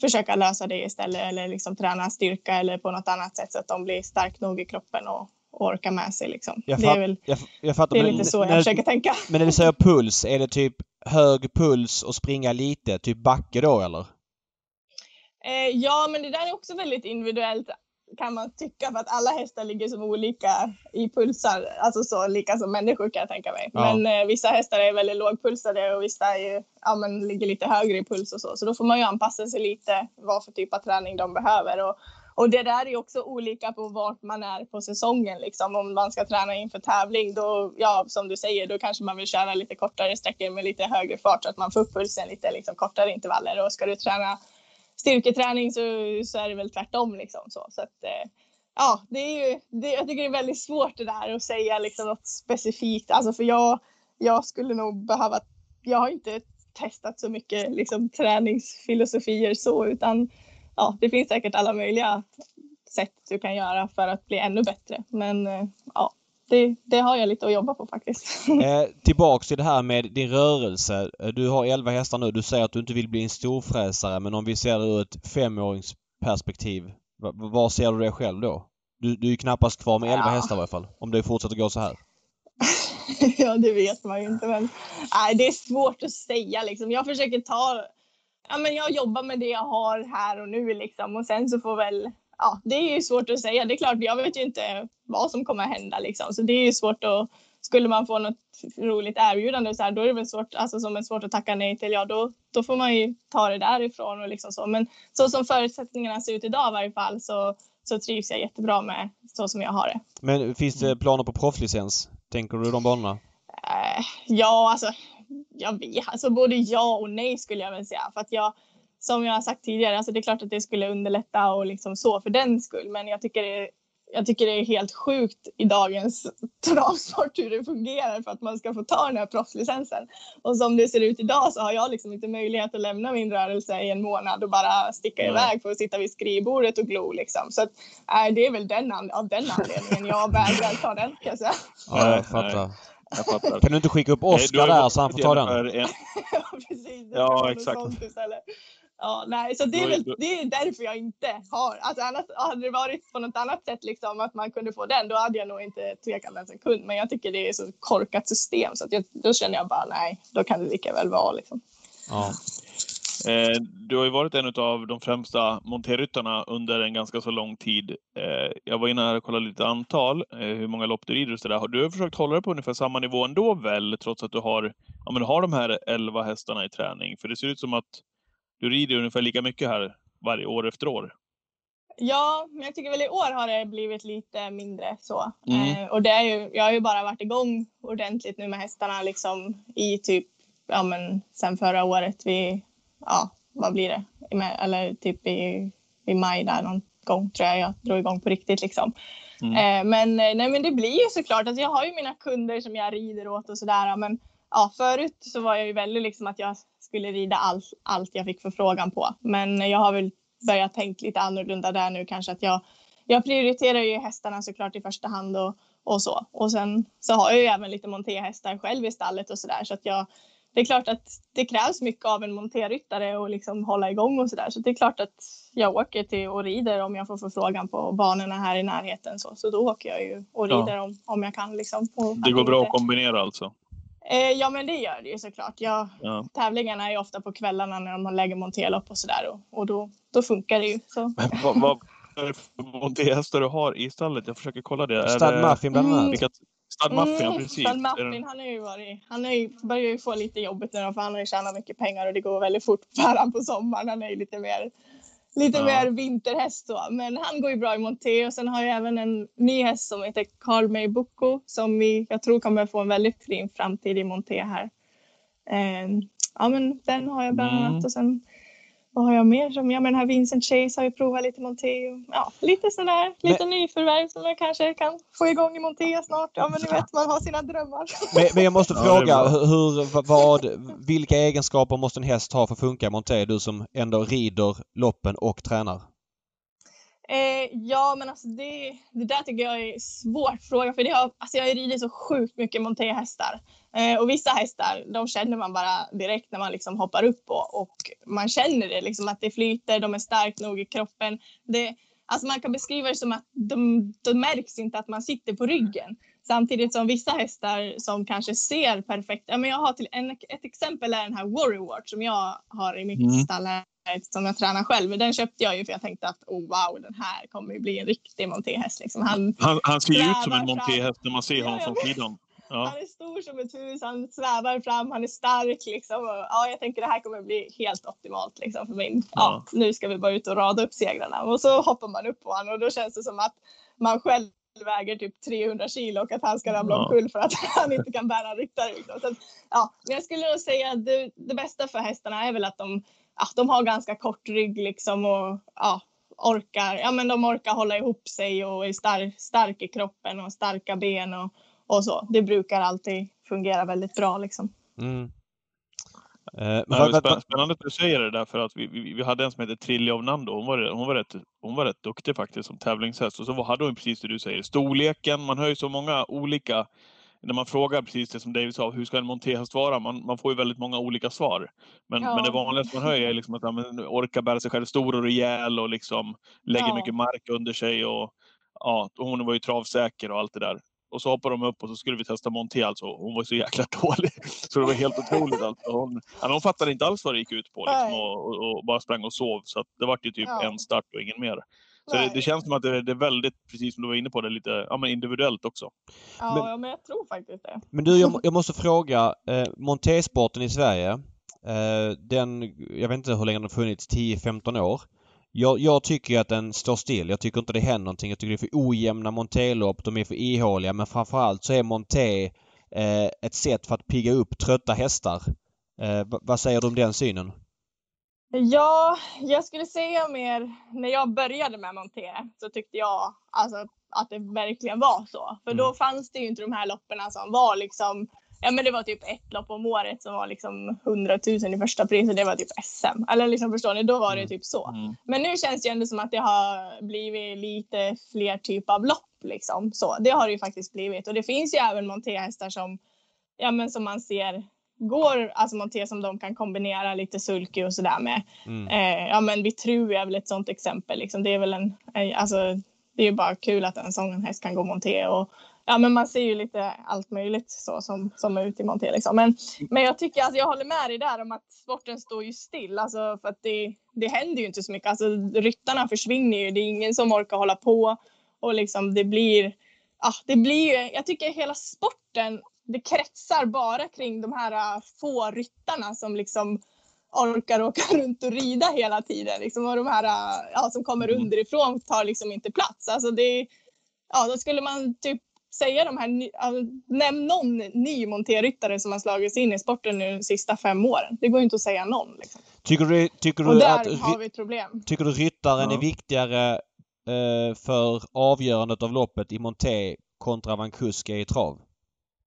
försöka lösa det istället eller liksom träna styrka eller på något annat sätt så att de blir stark nog i kroppen och, och orkar med sig liksom. Jag det är väl jag, jag fattar, det är lite så jag när, försöker tänka. Men när du säger puls, är det typ hög puls och springa lite, typ backe då eller? Eh, ja, men det där är också väldigt individuellt kan man tycka för att alla hästar ligger som olika i pulsar, alltså så lika som människor kan jag tänka mig. Ja. Men eh, vissa hästar är väldigt lågpulsade och vissa är, ja, men ligger lite högre i puls och så. Så då får man ju anpassa sig lite vad för typ av träning de behöver. Och, och det där är också olika på vart man är på säsongen. Liksom. Om man ska träna inför tävling, då, ja, som du säger, då kanske man vill köra lite kortare sträckor med lite högre fart så att man får upp pulsen lite liksom, kortare intervaller. Och ska du träna styrketräning så, så är det väl tvärtom. Liksom, så. Så att, eh, ja, det är ju, det, jag tycker det är väldigt svårt det där att säga liksom något specifikt. Alltså för jag, jag skulle nog behöva, jag har inte testat så mycket liksom, träningsfilosofier så utan ja, det finns säkert alla möjliga sätt du kan göra för att bli ännu bättre. Men eh, ja, det, det, har jag lite att jobba på faktiskt. Eh, tillbaks till det här med din rörelse. Eh, du har 11 hästar nu. Du säger att du inte vill bli en storfräsare men om vi ser det ur ett femåringsperspektiv. Var ser du dig själv då? Du, du är knappast kvar med 11 ja. hästar i alla fall. Om det fortsätter gå så här. ja, det vet man ju inte men nej, det är svårt att säga liksom. Jag försöker ta Ja, men jag jobbar med det jag har här och nu liksom och sen så får väl ja, det är ju svårt att säga. Det är klart, jag vet ju inte vad som kommer att hända liksom. Så det är ju svårt att, skulle man få något roligt erbjudande så här, då är det väl svårt, alltså som är svårt att tacka nej till, ja då, då får man ju ta det därifrån och liksom så. Men så som förutsättningarna ser ut idag i varje fall så, så trivs jag jättebra med så som jag har det. Men finns det planer på proffslicens? Tänker du de banorna? Uh, ja, alltså jag vet, alltså både ja och nej skulle jag väl säga. För att jag, som jag har sagt tidigare, alltså det är klart att det skulle underlätta och liksom så för den skull. Men jag tycker det är jag tycker det är helt sjukt i dagens travsport hur det fungerar för att man ska få ta den här proffslicensen. Och som det ser ut idag så har jag liksom inte möjlighet att lämna min rörelse i en månad och bara sticka mm. iväg för att sitta vid skrivbordet och glo liksom. Så att, äh, det är väl den, av den anledningen jag vägrar ta den kan jag säga. Ja, jag fattar. Jag fattar. Kan du inte skicka upp Oskar där så han får ta den? ja, precis. Ja, exakt. Ja, nej, så det är, väl, det är därför jag inte har. Alltså annars hade det varit på något annat sätt, liksom, att man kunde få den, då hade jag nog inte tvekat en sekund. Men jag tycker det är så korkat system så att jag, då känner jag bara nej, då kan det lika väl vara. Liksom. Ja. Eh, du har ju varit en av de främsta monterryttarna under en ganska så lång tid. Eh, jag var inne här och kollade lite antal, eh, hur många lopp du rider och sådär. Har du försökt hålla dig på ungefär samma nivå ändå väl, trots att du har, ja, men har de här 11 hästarna i träning? För det ser ut som att du rider ungefär lika mycket här varje år efter år. Ja, men jag tycker väl i år har det blivit lite mindre så. Mm. Eh, och det är ju, jag har ju bara varit igång ordentligt nu med hästarna liksom i typ, ja men sen förra året vi, ja vad blir det, eller typ i, i maj där någon gång tror jag jag drog igång på riktigt liksom. Mm. Eh, men eh, nej men det blir ju såklart, alltså jag har ju mina kunder som jag rider åt och sådär men ja förut så var jag ju väldigt liksom att jag skulle rida all, allt jag fick förfrågan på. Men jag har väl börjat tänka lite annorlunda där nu kanske att jag, jag prioriterar ju hästarna såklart i första hand och, och så. Och sen så har jag ju även lite montéhästar själv i stallet och sådär så att jag det är klart att det krävs mycket av en monterryttare och liksom hålla igång och sådär. Så det är klart att jag åker till och rider om jag får förfrågan på banorna här i närheten. Så, så då åker jag ju och rider ja. om, om jag kan. Liksom, det går bra att kombinera alltså? Eh, ja men det gör det ju såklart. Jag, ja. Tävlingarna är ju ofta på kvällarna när de lägger monterlopp och sådär och, och då, då funkar det ju. Så. Men vad, vad är det för monterhästar du har i stallet? Jag försöker kolla det. Stad Muffin bland annat. Vilka... Stad Muffin, mm, precis. Stad Muffin, han, är ju varit, han är ju, börjar ju få lite jobbigt nu för han har ju tjänat mycket pengar och det går väldigt fort för honom på sommaren. Han är ju lite mer lite ja. mer vinterhäst så. Men han går ju bra i monté och sen har jag även en ny häst som heter Carl May Boko som vi, jag tror kommer få en väldigt fin framtid i monté här. Eh, ja men den har jag bland annat mm. och sen vad har jag mer som, ja men här Vincent Chase har ju provat lite Monté och ja, lite sådär, lite men, nyförvärv som jag kanske kan få igång i Monté snart. Ja men ni vet, man har sina drömmar. Men, men jag måste fråga, hur, vad, vilka egenskaper måste en häst ha för att funka i Monté? Du som ändå rider loppen och tränar. Eh, ja, men alltså det, det där tycker jag är en svår fråga för det har, alltså jag har ridit så sjukt mycket montéhästar. Eh, och vissa hästar, de känner man bara direkt när man liksom hoppar upp på och man känner det liksom att det flyter, de är starkt nog i kroppen. Det, alltså man kan beskriva det som att de, de märks inte att man sitter på ryggen. Samtidigt som vissa hästar som kanske ser perfekt, ja, men jag har till en, ett exempel är den här Warrior Watch som jag har i mitt mm. stall här som jag tränar själv. Den köpte jag ju för jag tänkte att oh, wow, den här kommer ju bli en riktig montéhäst. Liksom. Han, han, han ser ju ut som en montéhäst när man ser honom från sidan. Ja. Han är stor som ett hus, han svävar fram, han är stark. Liksom. Och, ja, jag tänker det här kommer bli helt optimalt liksom, för min. Ja. ja. nu ska vi bara ut och rada upp segrarna. Och så hoppar man upp på honom och då känns det som att man själv väger typ 300 kilo och att han ska ramla ja. omkull för att han inte kan bära ryttare. Liksom. Så, ja, men jag skulle nog säga att det, det bästa för hästarna är väl att de ja, de har ganska kort rygg liksom och ja, orkar, ja, men de orkar hålla ihop sig och är stark, stark i kroppen och starka ben och, och så. Det brukar alltid fungera väldigt bra liksom. Mm. Eh, men spännande att du säger det där för att vi, vi, vi hade en som heter Trilja av Nando. Hon var, hon, var rätt, hon var rätt duktig faktiskt som tävlingshäst. Och så hade hon precis det du säger. Storleken, man har ju så många olika när man frågar precis det som David sa, hur ska en montéhäst vara? Man, man får ju väldigt många olika svar. Men, ja. men det vanligaste man hör är liksom att man orkar bära sig själv stor och rejäl och liksom lägger ja. mycket mark under sig. Och, ja, hon var ju travsäker och allt det där. Och så hoppade de upp och så skulle vi testa Monté alltså. Hon var så jäkla dålig. Så det var helt otroligt. Alltså. Hon, hon fattade inte alls vad det gick ut på liksom, och, och, och, bara sprang och sov. Så det var ju typ ja. en start och ingen mer. Så det, det, känns som att det, det, är väldigt, precis som du var inne på, det lite ja, men individuellt också. Ja, men, ja, men jag tror faktiskt det. Men du, jag, jag måste fråga. Eh, montésporten i Sverige, eh, den, jag vet inte hur länge den har funnits, 10-15 år. Jag, jag tycker att den står still. Jag tycker inte det händer någonting. Jag tycker det är för ojämna montélopp. De är för ihåliga. Men framförallt så är monté eh, ett sätt för att pigga upp trötta hästar. Eh, vad säger du om den synen? Ja, jag skulle säga mer när jag började med monté så tyckte jag alltså, att det verkligen var så. För då mm. fanns det ju inte de här loppen som var liksom Ja men det var typ ett lopp om året som var liksom 100 000 i första pris och det var typ SM. Eller liksom förstår ni, då var det mm. typ så. Mm. Men nu känns det ändå som att det har blivit lite fler typ av lopp liksom. Så det har det ju faktiskt blivit och det finns ju även montéhästar som, ja men som man ser går, alltså monté som de kan kombinera lite sulky och sådär med. Mm. Eh, ja men Vitru är väl ett sånt exempel liksom. Det är väl en, eh, alltså det är ju bara kul att en sån häst kan gå monté och ja, men man ser ju lite allt möjligt så som, som är ute i monté. Liksom. Men, men jag tycker att jag håller med dig där om att sporten står ju still. Alltså, för att det, det händer ju inte så mycket. Alltså, ryttarna försvinner ju. Det är ingen som orkar hålla på. Och liksom det blir, ja, det blir ju, jag tycker hela sporten, det kretsar bara kring de här äh, få ryttarna som liksom orkar åka runt och rida hela tiden. Liksom, och de här äh, ja, som kommer mm. underifrån tar liksom inte plats. Alltså det, ja, då skulle man typ säga de här, alltså, nämn någon ny monterryttare som har slagits in i sporten nu de sista fem åren. Det går inte att säga någon. Liksom. Tycker du, tycker du där att, har vi ett problem. Tycker du ryttaren ja. är viktigare eh, för avgörandet av loppet i monté kontra vad en kusk är i trav?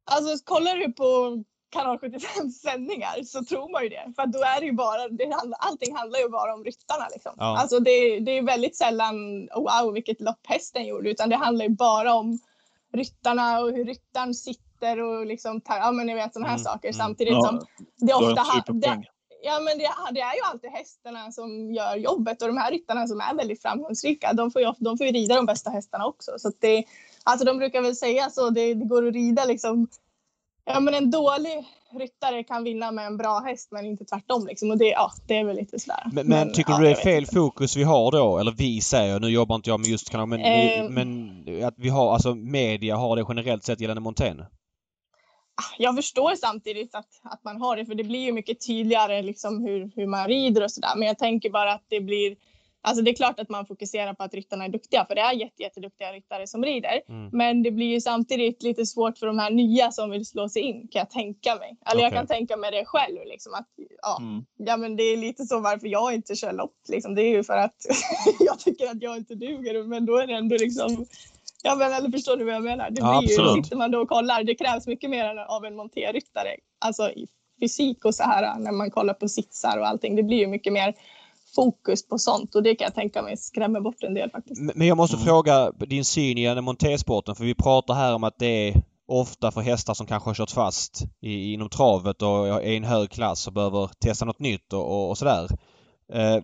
Alltså kollar du på kanal 75 sändningar så tror man ju det. För då är det ju bara, det, allting handlar ju bara om ryttarna. Liksom. Ja. Alltså det, det är väldigt sällan wow vilket lopp hästen gjorde utan det handlar ju bara om ryttarna och hur ryttaren sitter och liksom, ja men ni vet sådana här mm. saker mm. samtidigt ja, som det ofta det, Ja men det, det, är ju alltid hästarna som gör jobbet och de här ryttarna som är väldigt framgångsrika de får ju, de får ju rida de bästa hästarna också. Så det, alltså de brukar väl säga så, det, det går att rida liksom Ja men en dålig ryttare kan vinna med en bra häst men inte tvärtom liksom. Och det, ja, det är väl lite sådär. Men, men tycker ja, du det är fel fokus vi har då? Eller vi säger, nu jobbar inte jag med just kanal men, eh, men att vi har, alltså media har det generellt sett gällande Montaigne? Ah, jag förstår samtidigt att, att man har det för det blir ju mycket tydligare liksom hur, hur man rider och sådär. Men jag tänker bara att det blir Alltså det är klart att man fokuserar på att ryttarna är duktiga, för det är jätte, jätteduktiga ryttare som rider. Mm. Men det blir ju samtidigt lite svårt för de här nya som vill slå sig in, kan jag tänka mig. Eller okay. jag kan tänka mig det själv. Liksom, att, ja, mm. ja, men det är lite så varför jag inte kör lopp. Liksom. Det är ju för att jag tycker att jag inte duger, men då är det ändå liksom Ja, men eller förstår du vad jag menar? Det blir ja, ju, sitter man då och kollar, det krävs mycket mer av en monterryttare. Alltså i fysik och så här när man kollar på sitsar och allting. Det blir ju mycket mer fokus på sånt och det kan jag tänka mig skrämmer bort en del faktiskt. Men jag måste mm. fråga din syn i montersporten för vi pratar här om att det är ofta för hästar som kanske har kört fast i, inom travet och är i en hög klass och behöver testa något nytt och, och, och sådär. Eh,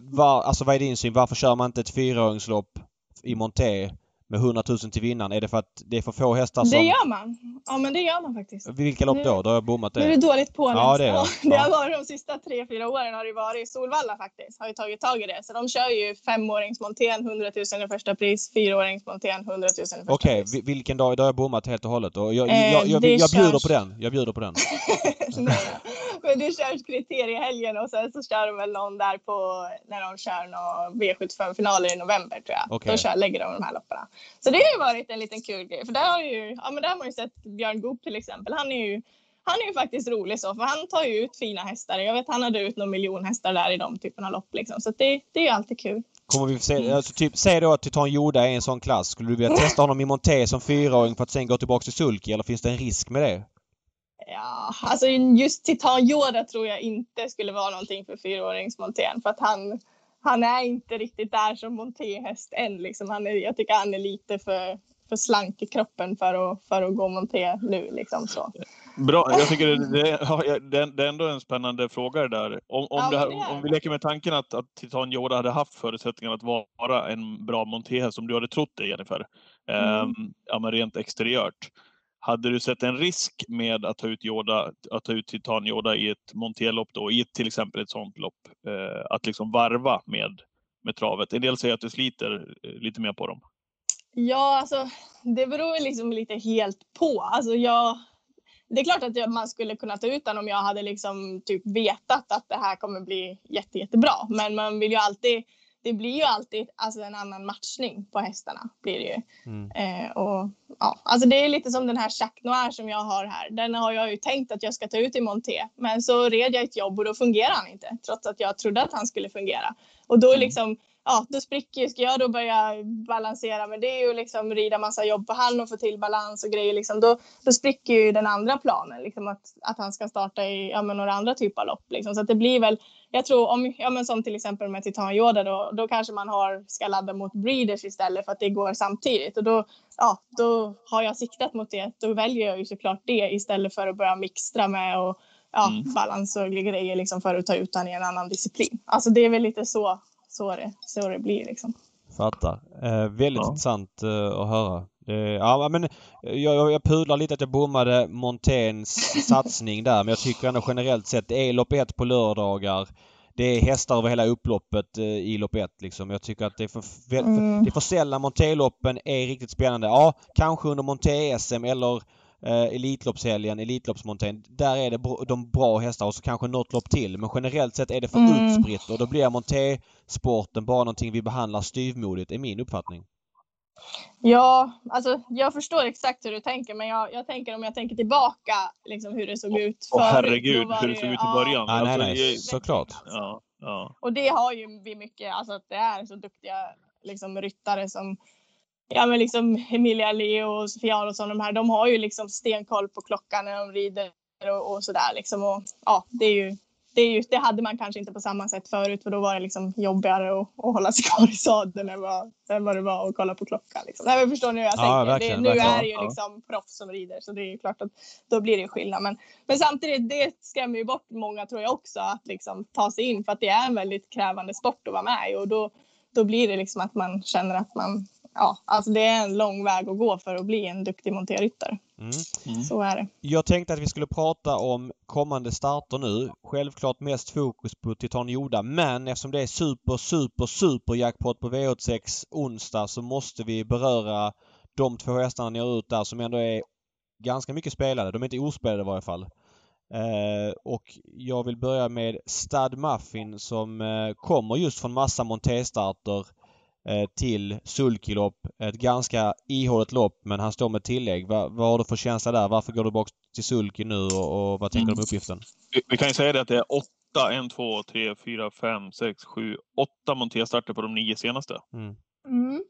var, alltså vad är din syn? Varför kör man inte ett fyraåringslopp i monté med 100 000 till vinnaren? Är det för att det är för få hästar som... Det gör man. Ja men det gör man faktiskt. Vilka lopp då? Då har jag bommat det. Nu är du dåligt påläst. Ja, det, är ja. det har varit de sista tre, fyra åren har det varit Solvalla faktiskt. Har ju tagit tag i det. Så de kör ju femåringsmontén 100 000 i första pris, fyraåringsmontén 100 000 i första Okej, pris. vilken dag? Då har jag bommat helt och hållet. Och jag, eh, jag, jag, jag, jag bjuder på den. Jag bjuder på den. Men det körs kriteriehelgen och sen så kör de väl någon där på när de kör någon V75-finaler i november tror jag. Okay. Då kör, lägger de de här lopparna. Så det har ju varit en liten kul grej. För där har, ju, ja, men där har man ju sett Björn Goop till exempel. Han är ju han är ju faktiskt rolig så, för han tar ju ut fina hästar. Jag vet han hade ut någon miljon hästar där i de typerna av lopp liksom. Så det, det är ju alltid kul. Kommer vi se, alltså typ, säg då att Titan Joda är en sån klass. Skulle du vilja testa honom i monté som fyraåring för att sen gå tillbaka till sulky eller finns det en risk med det? Ja, alltså just Titan Yoda tror jag inte skulle vara någonting för fyraåringsmontén för att han, han är inte riktigt där som montéhäst än. Liksom. Han är, jag tycker han är lite för, för slank i kroppen för att, för att gå monté nu. Liksom, så. Bra, jag tycker det, det, det, är ändå en spännande fråga det där. Om, om, ja, det, om vi leker med tanken att, att Titan Yoda hade haft förutsättningar att vara en bra montéhäst, om du hade trott det Jennifer, mm. um, ja, men rent exteriört. Hade du sett en risk med att ta ut, Yoda, att ta ut Titan Yoda i ett monterlopp då, i ett, till exempel ett sånt lopp? Eh, att liksom varva med, med travet. En del säger att du sliter eh, lite mer på dem. Ja, alltså det beror liksom lite helt på. Alltså jag, det är klart att man skulle kunna ta ut den om jag hade liksom typ vetat att det här kommer bli jätte, jättebra. Men man vill ju alltid det blir ju alltid alltså, en annan matchning på hästarna. Blir det ju. Mm. Eh, och, ja, alltså det är lite som den här Jacques Noir som jag har här. Den har jag ju tänkt att jag ska ta ut i monté. Men så red jag ett jobb och då fungerar han inte. Trots att jag trodde att han skulle fungera. Och då mm. liksom ja, då spricker ju. Ska jag då börja balansera med det och liksom rida massa jobb på han och få till balans och grejer, liksom, då, då spricker ju den andra planen. Liksom, att, att han ska starta i ja, men några andra typer av lopp. Liksom. Så att det blir väl, jag tror om, ja, men som till exempel med Titan Yoda, då, då kanske man har, ska ladda mot breeders istället för att det går samtidigt. Och då, ja, då har jag siktat mot det. Då väljer jag ju såklart det istället för att börja mixtra med och ja, mm. balans och grejer liksom för att ta ut honom i en annan disciplin. Alltså det är väl lite så så det, så det blir liksom. Fattar. Eh, väldigt ja. intressant eh, att höra. Eh, ja, men jag, jag pudlar lite att jag bommade Monténs satsning där men jag tycker ändå generellt sett det är lopp ett på lördagar. Det är hästar över hela upploppet eh, i lopp ett liksom. Jag tycker att det är för, mm. det är för sällan Montéloppen är riktigt spännande. Ja, kanske under Monté-SM eller eh, Elitloppshelgen, Elitloppsmontén. Där är det de bra hästar och så kanske något lopp till. Men generellt sett är det för mm. utspritt och då blir montésporten bara någonting vi behandlar styvmodigt, är min uppfattning. Ja, alltså jag förstår exakt hur du tänker, men jag, jag tänker om jag tänker tillbaka liksom hur det såg ut Åh herregud, hur det såg ut i början. Ja, alltså, nej, nej, såklart. Ja, ja. Och det har ju vi mycket, alltså att det är så duktiga liksom, ryttare som ja, men liksom Emilia Leo och Sofia Aronsson, de här, de har ju liksom stenkoll på klockan när de rider och, och sådär liksom. Och, ja, det är ju det, är ju, det hade man kanske inte på samma sätt förut för då var det liksom jobbigare att, att hålla sig kvar i sadeln än vad, än vad det var att kolla på klockan. Liksom. Nej, men förstår ni hur jag ja, tänker? Det, nu är det ju liksom proffs som rider så det är klart att då blir det skillnad. Men, men samtidigt, det skrämmer ju bort många tror jag också att liksom ta sig in för att det är en väldigt krävande sport att vara med i och då, då blir det liksom att man känner att man ja, alltså det är en lång väg att gå för att bli en duktig monterryttare. Mm. Mm. Så är det. Jag tänkte att vi skulle prata om kommande starter nu. Självklart mest fokus på Titan Joda men eftersom det är super, super, super jackpot på V86 onsdag så måste vi beröra de två hästarna ni har ut där som ändå är ganska mycket spelade. De är inte ospelade i varje fall. Eh, och jag vill börja med Stad Muffin som eh, kommer just från massa montéstarter Eh, till sulkylopp. Ett ganska ihåligt lopp men han står med tillägg. Vad, vad har du för känsla där? Varför går du bak till sulky nu och, och vad tänker mm. du om uppgiften? Vi, vi, kan ju säga det att det är åtta, en, två, tre, fyra, fem, sex, sju, åtta montéstarter på de nio senaste. Mm. Mm.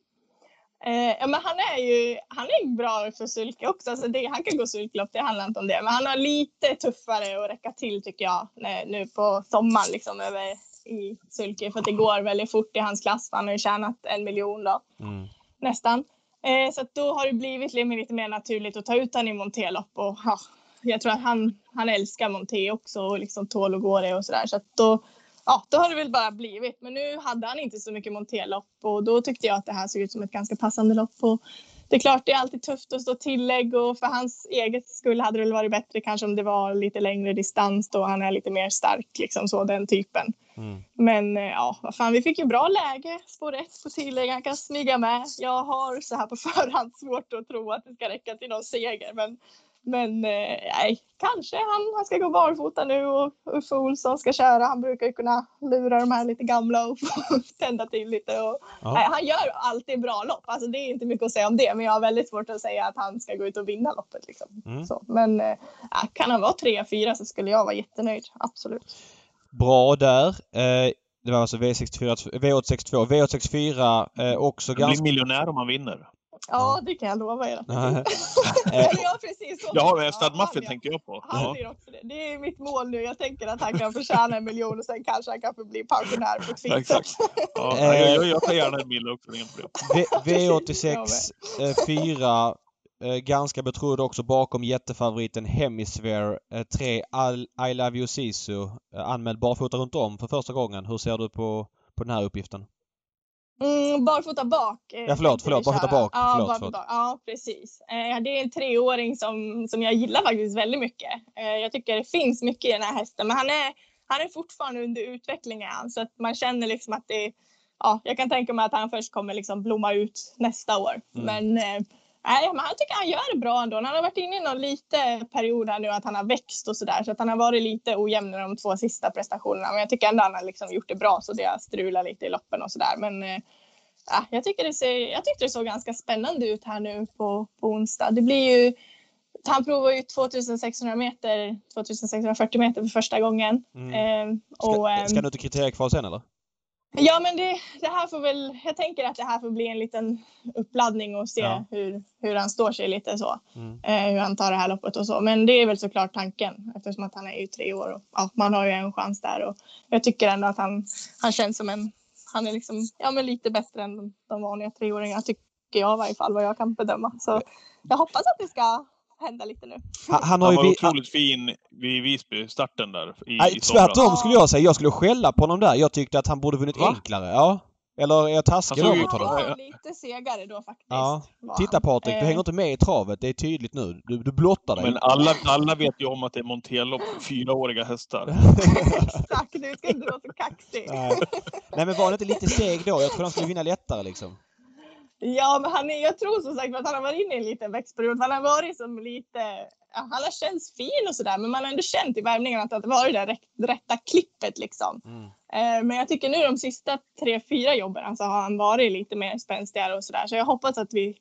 Eh, ja, men han är ju han är bra för sulke också. Alltså det, han kan gå sulklopp, det handlar inte om det. Men han har lite tuffare att räcka till tycker jag nu på sommaren liksom över i sulke för att det går väldigt fort i hans klass. Han har ju tjänat en miljon då, mm. nästan. Eh, så då har det blivit lite mer naturligt att ta ut honom i montélopp och ja, jag tror att han, han älskar monté också och liksom tål att gå det och sådär. Så att då, ja, då har det väl bara blivit. Men nu hade han inte så mycket montélopp och då tyckte jag att det här såg ut som ett ganska passande lopp. Och det är klart, det är alltid tufft att stå tillägg och för hans eget skull hade det väl varit bättre kanske om det var lite längre distans då han är lite mer stark, liksom så den typen. Mm. Men eh, ja, vad fan, vi fick ju bra läge. Spår rätt på tillägg, han kan smyga med. Jag har så här på förhand svårt att tro att det ska räcka till någon seger, men men eh, nej, kanske han, han ska gå barfota nu och Uffe Olsson ska köra. Han brukar ju kunna lura de här lite gamla och tända till lite. Och, ja. nej, han gör alltid bra lopp. Alltså, det är inte mycket att säga om det, men jag har väldigt svårt att säga att han ska gå ut och vinna loppet. Liksom. Mm. Så, men äh, kan han vara 3-4 så skulle jag vara jättenöjd. Absolut. Bra där. Eh, det var alltså V64, V862. V864 eh, också ganska... Han blir miljonär om han vinner. Ja, det kan jag lova er. ja, precis. Ja, Stad Muffin ja, tänker jag på. Han blir också det. det är mitt mål nu. Jag tänker att han kan förtjäna en miljon och sen kanske han kan få bli pensionär på fint sätt. Ja, jag, jag tar gärna en mil också. V86 4 Eh, ganska betrodd också bakom jättefavoriten Hemisphere 3 eh, I Love You Sisu. Eh, anmäld barfota runt om för första gången. Hur ser du på, på den här uppgiften? Mm, barfota bak. Ja förlåt, förlåt. Barfota bak. Ja, förlåt, barfota bak. ja precis. Eh, det är en treåring som, som jag gillar faktiskt väldigt mycket. Eh, jag tycker det finns mycket i den här hästen men han är, han är fortfarande under utveckling så att man känner liksom att det ja, jag kan tänka mig att han först kommer liksom blomma ut nästa år. Mm. Men eh, Nej, men jag tycker han gör det bra ändå. Han har varit inne i någon lite period här nu att han har växt och sådär. Så att han har varit lite ojämn i de två sista prestationerna. Men jag tycker ändå han har liksom gjort det bra så det har strulat lite i loppen och sådär. Men äh, jag, tycker det ser, jag tyckte det såg ganska spännande ut här nu på, på onsdag. Det blir ju han provar ju 2600 meter, 2640 meter för första gången. Mm. Eh, och, ska, ehm, ska du till kriteriekval sen eller? Ja, men det, det, här får väl, jag tänker att det här får bli en liten uppladdning och se ja. hur, hur han står sig lite så. Mm. Eh, hur han tar det här loppet och så. Men det är väl såklart tanken eftersom att han är ju tre år och ja, man har ju en chans där. Och jag tycker ändå att han, han känns som en, han är liksom, ja men lite bättre än de, vanliga treåringarna tycker jag i varje fall vad jag kan bedöma. Så jag hoppas att det ska hända lite nu. Han, han, har han var ju otroligt fin vid Visby-starten där i, Nej, i Tvärtom skulle jag säga. Jag skulle skälla på honom där. Jag tyckte att han borde vunnit Va? enklare. Ja. Eller är jag taskig då mot honom? Han var lite segare då faktiskt. Ja. Titta Patrik, du eh. hänger inte med i travet. Det är tydligt nu. Du, du blottar dig. Men alla, alla vet ju om att det är Montello på fyraåriga hästar. Exakt, du ska inte vara så kaxig. Nej. Nej men var han inte lite seg då? Jag tror han skulle vinna lättare liksom. Ja, men han är, jag tror som sagt att han har varit inne i en liten växtperiod. Han har varit som lite, han har känts fin och sådär, men man har ändå känt i värmningen att det har varit det där rätta klippet liksom. Mm. Eh, men jag tycker nu de sista tre, fyra jobben så alltså, har han varit lite mer spänstigare och sådär. Så jag hoppas att vi,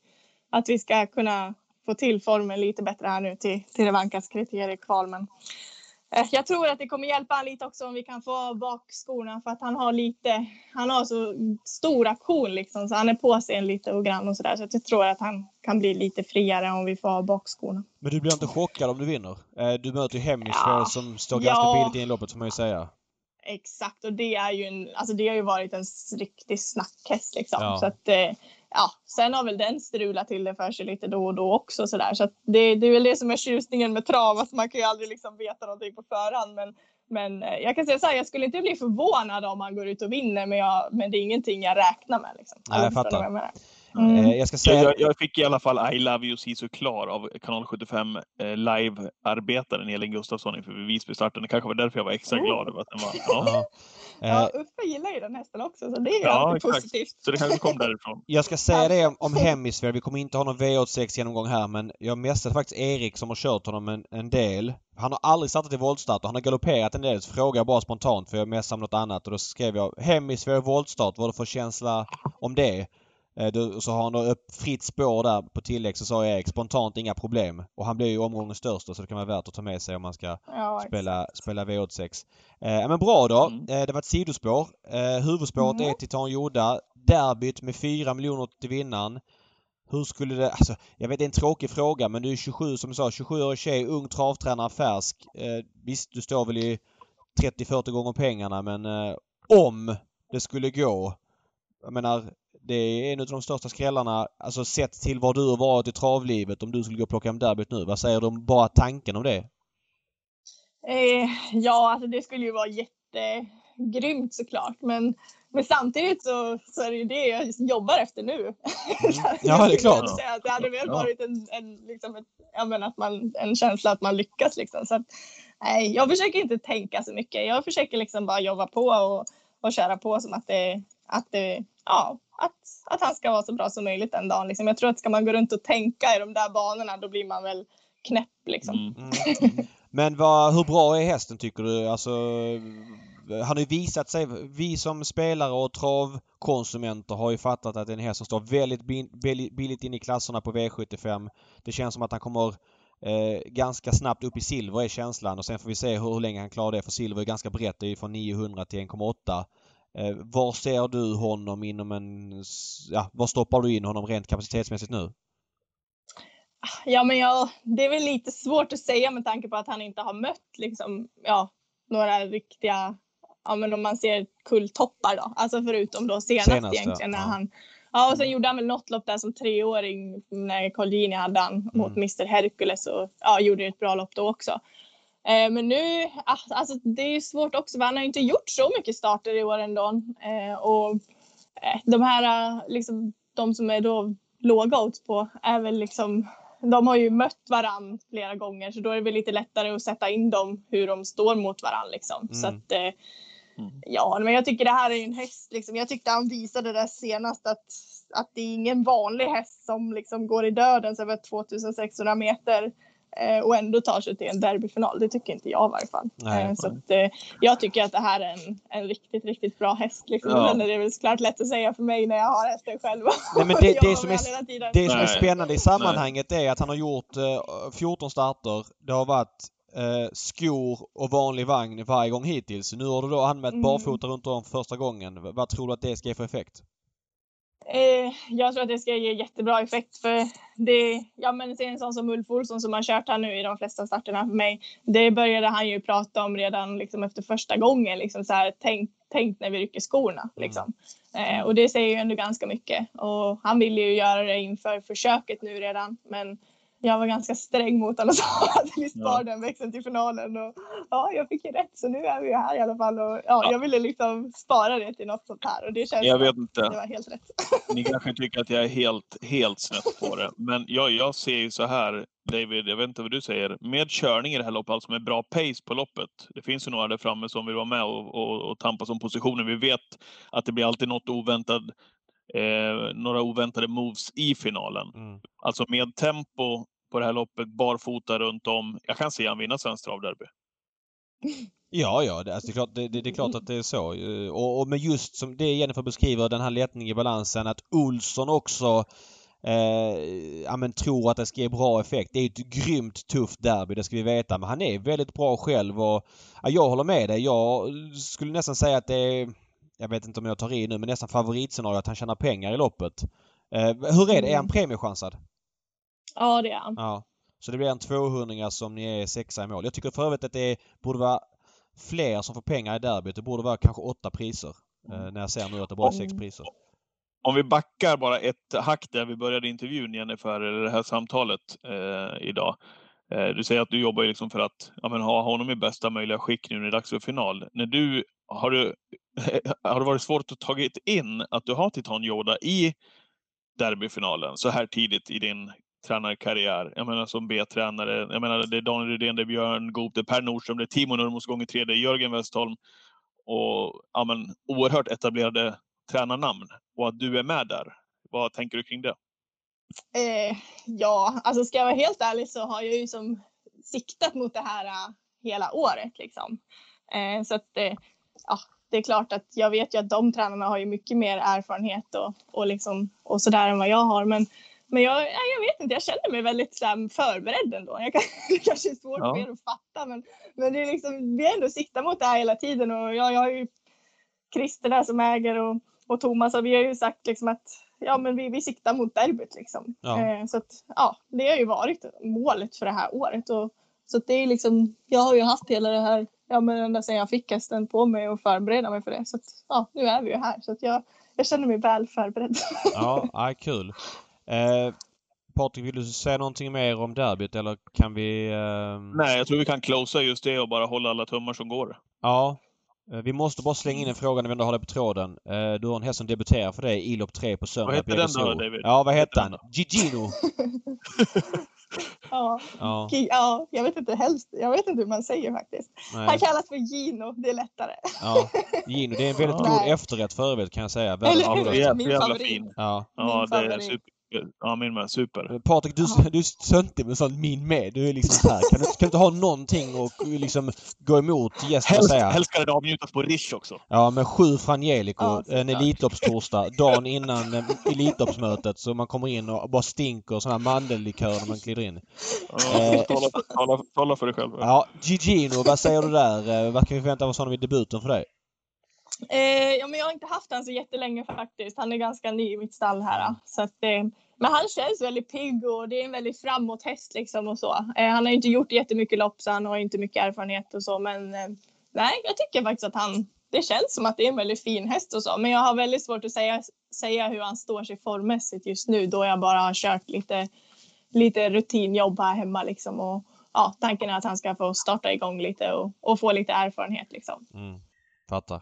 att vi ska kunna få till formen lite bättre här nu till, till Revankas kriteriekval. Men jag tror att det kommer hjälpa honom lite också om vi kan få bak skorna för att han har lite, han har så stor aktion liksom så han är på sig lite och grann och sådär så jag tror att han kan bli lite friare om vi får ha bak skorna. Men du blir inte chockad om du vinner? Eh, du möter ju Hemisphere ja. som står ganska ja. billigt i inloppet får man ju säga. Exakt och det är ju en, alltså det har ju varit en riktig snackhäst liksom. Ja. Så att, eh, ja, sen har väl den strulat till det för sig lite då och då också så där. Så det, det är väl det som är tjusningen med trav, att man kan ju aldrig liksom veta någonting på förhand. Men, men eh, jag kan säga så här, jag skulle inte bli förvånad om han går ut och vinner, men, jag, men det är ingenting jag räknar med. Liksom. Nej, jag fattar. Mm. Eh, jag, ska säga... Jag, jag, fick i alla fall I Love You So Klar av kanal 75 eh, live-arbetaren Elin Gustafsson inför Visby-starten. Det kanske var därför jag var extra oh. glad över att den var... Ja. Ja, eh, Uffe gillar ju den hästen också, så det är ju ja, exakt. positivt. Så det kanske kom därifrån. Jag ska säga det om, om Hemisfär. Vi kommer inte ha någon V86 genomgång här, men jag messade faktiskt Erik som har kört honom en, en del. Han har aldrig startat i voltstart och han har galopperat en del. Så frågade jag bara spontant, för jag messade om något annat och då skrev jag Hemisfär voltstart, vad du för känsla om det? Eh, så har han då fritt spår där på tillägg så sa Erik spontant inga problem. Och han blir ju omgångens största så det kan vara värt att ta med sig om man ska ja, spela, spela V86. Eh, men bra då. Mm. Eh, det var ett sidospår. Eh, huvudspåret mm. är Titan Joda. Derbyt med 4 miljoner till vinnaren. Hur skulle det... Alltså, jag vet det är en tråkig fråga men du är 27 som du sa, 27-årig tjej, ung travtränare, färsk. Eh, visst, du står väl i 30-40 gånger pengarna men eh, om det skulle gå. Jag menar, det är en av de största skrällarna, alltså sett till var du har varit i travlivet om du skulle gå och plocka hem derbyt nu. Vad säger du om bara tanken om det? Eh, ja, alltså det skulle ju vara jättegrymt såklart. Men, men samtidigt så, så är det ju det jag jobbar efter nu. Mm. ja, det är klart. Att det hade väl varit en, en, liksom ett, ja, men att man, en känsla att man lyckas. Liksom. Så att, nej, jag försöker inte tänka så mycket. Jag försöker liksom bara jobba på och, och köra på som att det, att det ja, att, att han ska vara så bra som möjligt den dagen. Liksom. Jag tror att ska man gå runt och tänka i de där banorna då blir man väl knäpp liksom. Mm. Mm. Men vad, hur bra är hästen tycker du? Alltså, han har ju visat sig, vi som spelare och travkonsumenter har ju fattat att det är en häst som står väldigt billigt in i klasserna på V75. Det känns som att han kommer eh, ganska snabbt upp i silver är känslan och sen får vi se hur, hur länge han klarar det för silver är ganska brett. Det är ju från 900 till 1,8. Eh, var ser du honom inom en... Ja, var stoppar du in honom rent kapacitetsmässigt nu? Ja, men jag, det är väl lite svårt att säga med tanke på att han inte har mött liksom, ja, några riktiga, ja men om man ser kulltoppar då, alltså förutom då senast, senast egentligen ja. när han Ja, och sen gjorde han väl något lopp där som treåring när Colgjini hade han mm. mot Mr Hercules och ja, gjorde ett bra lopp då också. Eh, men nu, alltså det är ju svårt också, för han har inte gjort så mycket starter i år ändå. Eh, och eh, de här, liksom, de som är då låga odds på är väl liksom, de har ju mött varann flera gånger så då är det väl lite lättare att sätta in dem hur de står mot varann liksom. Mm. Så att, mm. ja, men jag tycker det här är en häst liksom. Jag tyckte han visade det senast att att det är ingen vanlig häst som liksom går i dödens över 2600 meter och ändå tar sig till en derbyfinal. Det tycker inte jag i varje fall. Nej, eh, så att, eh, jag tycker att det här är en, en riktigt, riktigt bra häst. Liksom. Ja. Men det är väl såklart lätt att säga för mig när jag har hästen själv. Nej, men det, det som, är, det som är spännande i sammanhanget är att han har gjort eh, 14 starter. Det har varit eh, skor och vanlig vagn varje gång hittills. Nu har du då anmält mm. barfota runt om första gången. Vad tror du att det ska ge för effekt? Eh, jag tror att det ska ge jättebra effekt för det, ja men en sån som Ulf Olsson som har kört här nu i de flesta starterna för mig. Det började han ju prata om redan liksom efter första gången liksom så här, tänk, tänk när vi rycker skorna mm. liksom. Eh, och det säger ju ändå ganska mycket och han vill ju göra det inför försöket nu redan men jag var ganska sträng mot honom och sa att vi sparar ja. den växeln till finalen. Och, ja, jag fick ju rätt så nu är vi här i alla fall. Och, ja, ja. Jag ville liksom spara det till något sånt här och det känns jag vet inte. det var helt rätt. Ni kanske tycker att jag är helt, helt snett på det. Men jag, jag ser ju så här, David, jag vet inte vad du säger. Med körning i det här loppet, alltså med bra pace på loppet. Det finns ju några där framme som vill vara med och, och, och tampas om positionen. Vi vet att det blir alltid något oväntat Eh, några oväntade moves i finalen. Mm. Alltså med tempo på det här loppet, barfota runt om. Jag kan se han vinna Svenskt travderby. Ja, ja, det, alltså, det, är klart, det, det, är klart att det är så. Eh, och, och men just som det Jennifer beskriver, den här lättningen i balansen, att Olsson också eh, ja, men tror att det ska ge bra effekt. Det är ett grymt tufft derby, det ska vi veta. Men han är väldigt bra själv och ja, jag håller med dig. Jag skulle nästan säga att det är, jag vet inte om jag tar i nu, men nästan favoritscenario att han tjänar pengar i loppet. Eh, hur är det? Är han premiechansad? Ja, det är han. Ja. Så det blir en 200 som ni är sexa i mål. Jag tycker för övrigt att det borde vara fler som får pengar i derbyt. Det borde vara kanske åtta priser. Mm. när jag ser nu att det bara är sex priser. Om vi backar bara ett hack där vi började intervjun Jennifer, eller det här samtalet eh, idag. Eh, du säger att du jobbar liksom för att ja, men, ha honom i bästa möjliga skick nu när det är dags för final. När du, har, du, har det varit svårt att ta in att du har Titan Yoda i derbyfinalen så här tidigt i din tränarkarriär. Jag menar som B-tränare. Jag menar det är Daniel Rydén, det är Björn Goop, det är Per Nordström, det är Timo Nurmos gånger tre, det är Jörgen Westholm. Och ja, men, oerhört etablerade tränarnamn. Och att du är med där. Vad tänker du kring det? Eh, ja, alltså ska jag vara helt ärlig så har jag ju som siktat mot det här uh, hela året liksom. Eh, så att eh, ja, det är klart att jag vet ju att de tränarna har ju mycket mer erfarenhet och, och, liksom, och sådär än vad jag har. Men men jag, jag vet inte, jag känner mig väldigt så här, förberedd ändå. Jag kan, det kanske är svårt ja. för er att fatta men, men det är liksom, vi ändå siktar mot det här hela tiden och jag, jag har ju Christer där som äger och, och Thomas och vi har ju sagt liksom att ja, men vi, vi siktar mot derbyt liksom. Ja. Eh, så att ja, det har ju varit målet för det här året och så att det är liksom, jag har ju haft hela det här, ja men ända sedan jag fick hästen på mig och förbereda mig för det. Så att ja, nu är vi ju här så att jag, jag känner mig väl förberedd. Ja, ja kul. Eh, Patrik, vill du säga någonting mer om derbyt eller kan vi... Eh... Nej, jag tror vi kan closea just det och bara hålla alla tummar som går. Ja. Eh, vi måste bara slänga in en fråga när vi ändå har det på tråden. Eh, du har en häst som debuterar för dig i lopp 3 på söndag. Vad hette den då, David? Ja, vad hette han? Gigino. ja. Ja. ja, jag vet inte helst. Jag vet inte hur man säger faktiskt. Nej. Han kallas för Gino, det är lättare. Ja, Gino, det är en väldigt god efterrätt för övrigt kan jag säga. Eller hur? Min favorit. Fin. Ja, ja det är super. Ja, min med. Super. Patrik, du, du är töntig med sånt min med. Du är liksom så här. Kan du, kan du inte ha någonting och liksom gå emot gästen och säga? Helst ska det avnjutas på Rish också. Ja, med sju Frangelico, ja, en Elitloppstorsdag, dagen innan eh, Elitloppsmötet så man kommer in och bara stinker sån här mandellikör när man glider in. Ja, eh, tala, tala, tala, för dig själv. Ja, Gigino, vad säger du där? Eh, vad kan vi förvänta oss honom i debuten för dig? Eh, ja, men jag har inte haft honom så jättelänge faktiskt. Han är ganska ny i mitt stall här. Så att, eh, men han känns väldigt pigg och det är en väldigt framåt häst liksom och så. Eh, han har inte gjort jättemycket lopp så han har inte mycket erfarenhet och så men eh, nej, jag tycker faktiskt att han det känns som att det är en väldigt fin häst och så, men jag har väldigt svårt att säga, säga hur han står sig formmässigt just nu då jag bara har kört lite, lite rutinjobb här hemma liksom och ja, tanken är att han ska få starta igång lite och, och få lite erfarenhet liksom. Mm, fattar.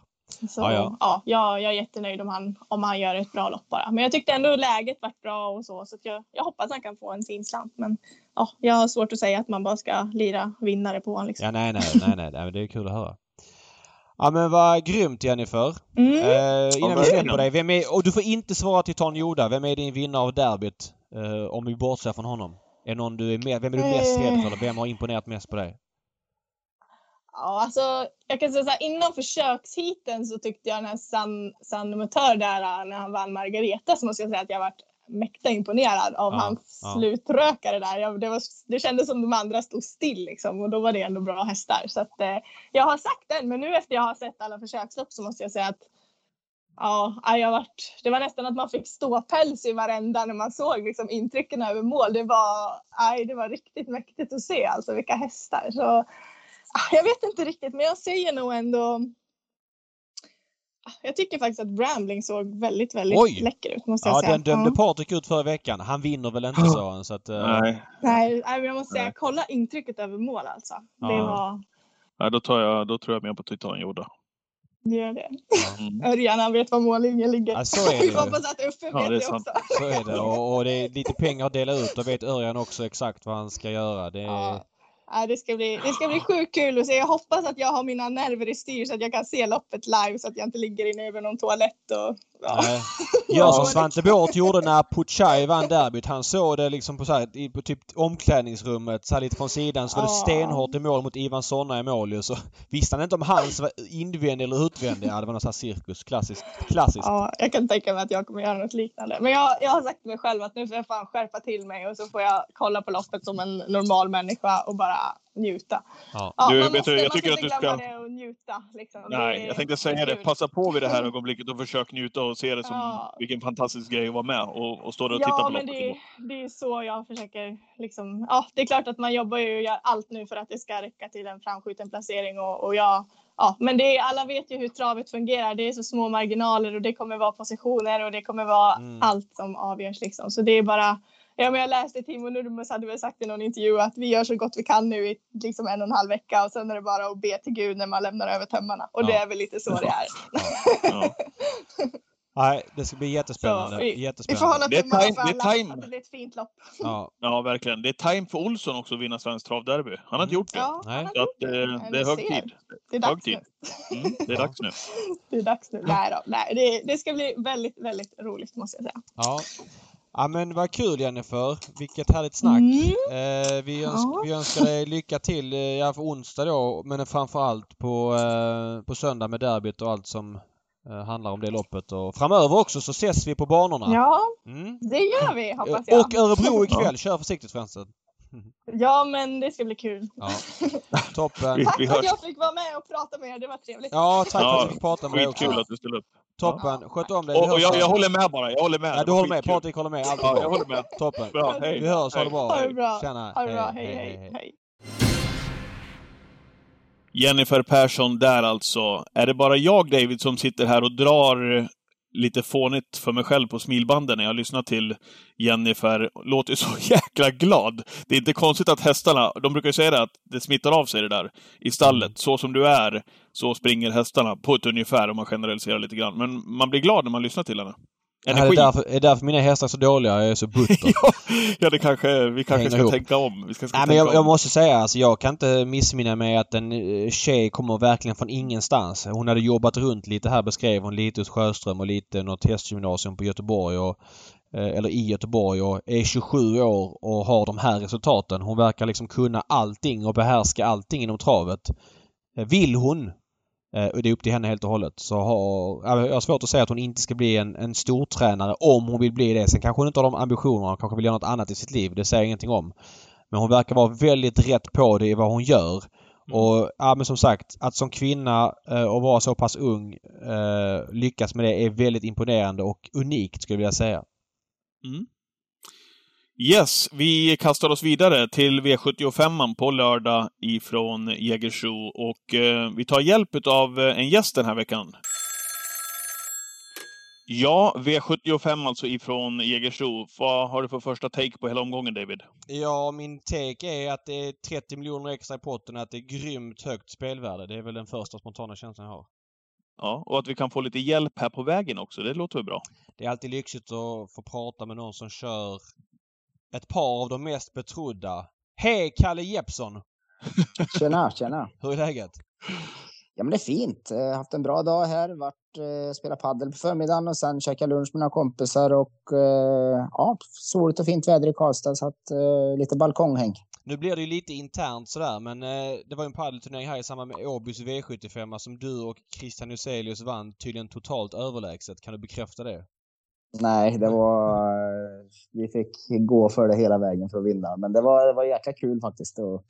Så ja, ja. ja jag, jag är jättenöjd om han, om han gör ett bra lopp bara. Men jag tyckte ändå läget var bra och så, så jag, jag hoppas han kan få en fin slant. Men ja, jag har svårt att säga att man bara ska lira vinnare på honom. Liksom. Ja, nej, nej, nej, nej, nej, det är kul att höra. Ja men vad grymt Jennifer! Mm. Eh, innan vi släpper dig, vem är, och du får inte svara till Ton Joda. Vem är din vinnare av derbyt? Eh, om vi bortser från honom. Är någon du är med, vem är du mest rädd för? Vem har imponerat mest på dig? Ja, alltså jag kan säga så här, inom försökshiten så tyckte jag när San, San Motör där när han vann Margareta så måste jag säga att jag varit mäkta imponerad av ja, hans ja. slutrökare där. Jag, det, var, det kändes som de andra stod still liksom och då var det ändå bra hästar. Så att, eh, jag har sagt den, men nu efter jag har sett alla försökslopp så måste jag säga att Ja, jag varit, det var nästan att man fick ståpäls i varenda när man såg liksom intrycken över mål. Det var, aj, det var riktigt mäktigt att se alltså vilka hästar. Så, jag vet inte riktigt, men jag säger nog ändå jag tycker faktiskt att Brambling såg väldigt, väldigt Oj. läcker ut måste jag ja, säga. den dömde ja. Patrik ut förra veckan. Han vinner väl inte så så att, uh... Nej. Nej, men jag måste säga, Nej. kolla intrycket över mål alltså. Ja. Det var... Ja, då, tar jag, då tror jag mer på Titan Jorda. Gör det. Mm. Örjan han vet var mållinjen ligger. Ja, så är det. Vi hoppas att Uffe ja, vet det, också. Så är det. Och, och, det är lite pengar att dela ut. Då vet Örjan också exakt vad han ska göra. Det är... ja. Ja, det, ska bli, det ska bli sjukt kul att se. Jag hoppas att jag har mina nerver i styr så att jag kan se loppet live så att jag inte ligger inne över någon toalett. Och, ja. Gör som Svante Båth gjorde när Puchai vann derbyt. Han såg det liksom på, så här, på typ omklädningsrummet så här lite från sidan så var det stenhårt i mål mot Ivan Sonna i mål Så visste han inte om hans var invändig eller utvändig. Ja, det var någon sån här cirkus. Klassiskt. Klassiskt. Ja, jag kan tänka mig att jag kommer göra något liknande. Men jag, jag har sagt till mig själv att nu får jag fan skärpa till mig och så får jag kolla på loppet som en normal människa och bara njuta. Ja. Ja, du, man måste, jag tycker att du ska... det och njuta. Liksom. Nej, det, jag tänkte säga det. Passa på vid det här ögonblicket och försök njuta och se det som ja. vilken fantastisk grej att vara med och, och stå där och ja, titta på men. Det, det är så jag försöker liksom. Ja, det är klart att man jobbar ju och gör allt nu för att det ska räcka till en framskjuten placering och, och jag Ja, men det är, alla vet ju hur travet fungerar. Det är så små marginaler och det kommer vara positioner och det kommer vara mm. allt som avgörs liksom. Så det är bara Ja, men jag läste Timo Nurmos hade väl sagt i någon intervju att vi gör så gott vi kan nu i liksom en och en halv vecka och sen är det bara att be till Gud när man lämnar över tömmarna. Och ja. det är väl lite så det är. Ja. Nej, det ska bli jättespännande. vi, jättespännande. Vi får hålla tummarna för alla, time. att det blir ett fint lopp. Ja. ja, verkligen. Det är time för Olsson också att vinna Svenskt Travderby. Han har inte gjort det. Ja, Nej. Så att, eh, det är hög tid. Det är dags nu. Mm, det är dags nu. det är dags nu. Nej, då. Nej det, det ska bli väldigt, väldigt roligt måste jag säga. Ja. Ja men vad kul Jennifer! Vilket härligt snack! Mm. Eh, vi, öns ja. vi önskar dig lycka till, eh, ja för onsdag då, men framförallt på, eh, på söndag med derbyt och allt som eh, handlar om det loppet. Och framöver också så ses vi på banorna. Ja, mm. det gör vi hoppas jag. Och Örebro ikväll. Kör försiktigt förresten. Ja, men det ska bli kul. Ja. Toppen. Tack för att jag fick vara med och prata med er. Det var trevligt. Ja, tack för att du fick prata med mig också. Skitkul att du ställde upp. Toppen. Sköt om dig. Och, och jag, jag, håller med bara. Jag håller med. Ja, du håller med. Patrik håller med. Allt ja, jag håller med. Toppen. Bra. Hej. Vi hörs. Ha det bra. Ha det bra. Tjena. Ha det bra. hej, hej. hej. hej. Jennifer Persson där alltså. Är det bara jag, David, som sitter här och drar lite fånigt för mig själv på smilbanden när jag lyssnar till Jennifer. Låter så jäkla glad. Det är inte konstigt att hästarna, de brukar ju säga det att det smittar av sig det där i stallet. Så som du är, så springer hästarna på ett ungefär om man generaliserar lite grann. Men man blir glad när man lyssnar till henne. Energi. Ja, det, är därför, är därför mina hästar är så dåliga. Jag är så butter. ja, det kanske, vi kanske ska ihop. tänka om. Vi ska, ska Nej, men jag, jag, måste säga, alltså, jag kan inte missminna mig att en eh, tjej kommer verkligen från ingenstans. Hon hade jobbat runt lite här beskrev hon. Lite hos Sjöström och lite något hästgymnasium på Göteborg. Och, eh, eller i Göteborg och är 27 år och har de här resultaten. Hon verkar liksom kunna allting och behärska allting inom travet. Eh, vill hon det är upp till henne helt och hållet. Så har, jag har svårt att säga att hon inte ska bli en, en stor tränare om hon vill bli det. Sen kanske hon inte har de ambitionerna. Hon kanske vill göra något annat i sitt liv. Det säger jag ingenting om. Men hon verkar vara väldigt rätt på det i vad hon gör. Mm. Och ja, men som sagt, att som kvinna eh, och vara så pass ung eh, lyckas med det är väldigt imponerande och unikt skulle jag vilja säga. Mm. Yes, vi kastar oss vidare till V75 på lördag ifrån Jägersro och eh, vi tar hjälp av eh, en gäst den här veckan. Ja, V75 alltså ifrån Jägersro. Vad har du för första take på hela omgången, David? Ja, min take är att det är 30 miljoner extra i potten, att det är grymt högt spelvärde. Det är väl den första spontana känslan jag har. Ja, och att vi kan få lite hjälp här på vägen också. Det låter väl bra? Det är alltid lyxigt att få prata med någon som kör ett par av de mest betrodda. Hej Kalle Jeppsson! Tjena, tjena! Hur är läget? Ja, men det är fint. Jag har haft en bra dag här. Vart, eh, spelat paddel på förmiddagen och sen käkat lunch med några kompisar och eh, ja, soligt och fint väder i Karlstad så att eh, lite balkonghäng. Nu blir det ju lite internt sådär men eh, det var ju en paddelturnering här i samband med Åbys V75 som du och Christian Huselius vann tydligen totalt överlägset. Kan du bekräfta det? Nej, det var... Vi fick gå för det hela vägen för att vinna. Men det var, det var jäkla kul faktiskt. Och,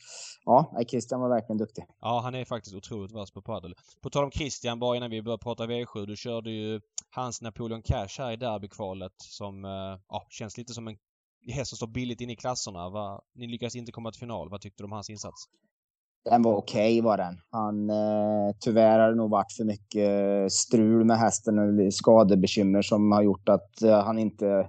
ja, Christian var verkligen duktig. Ja, han är faktiskt otroligt vass på padel. På tal om Christian, bara innan vi börjar prata V7. Du körde ju hans Napoleon Cash här i derbykvalet som eh, ja, känns lite som en häst som står billigt in i klasserna. Va? Ni lyckades inte komma till final. Vad tyckte du om hans insats? Den var okej okay, var den. Han, eh, tyvärr har det nog varit för mycket eh, strul med hästen och skadebekymmer som har gjort att eh, han inte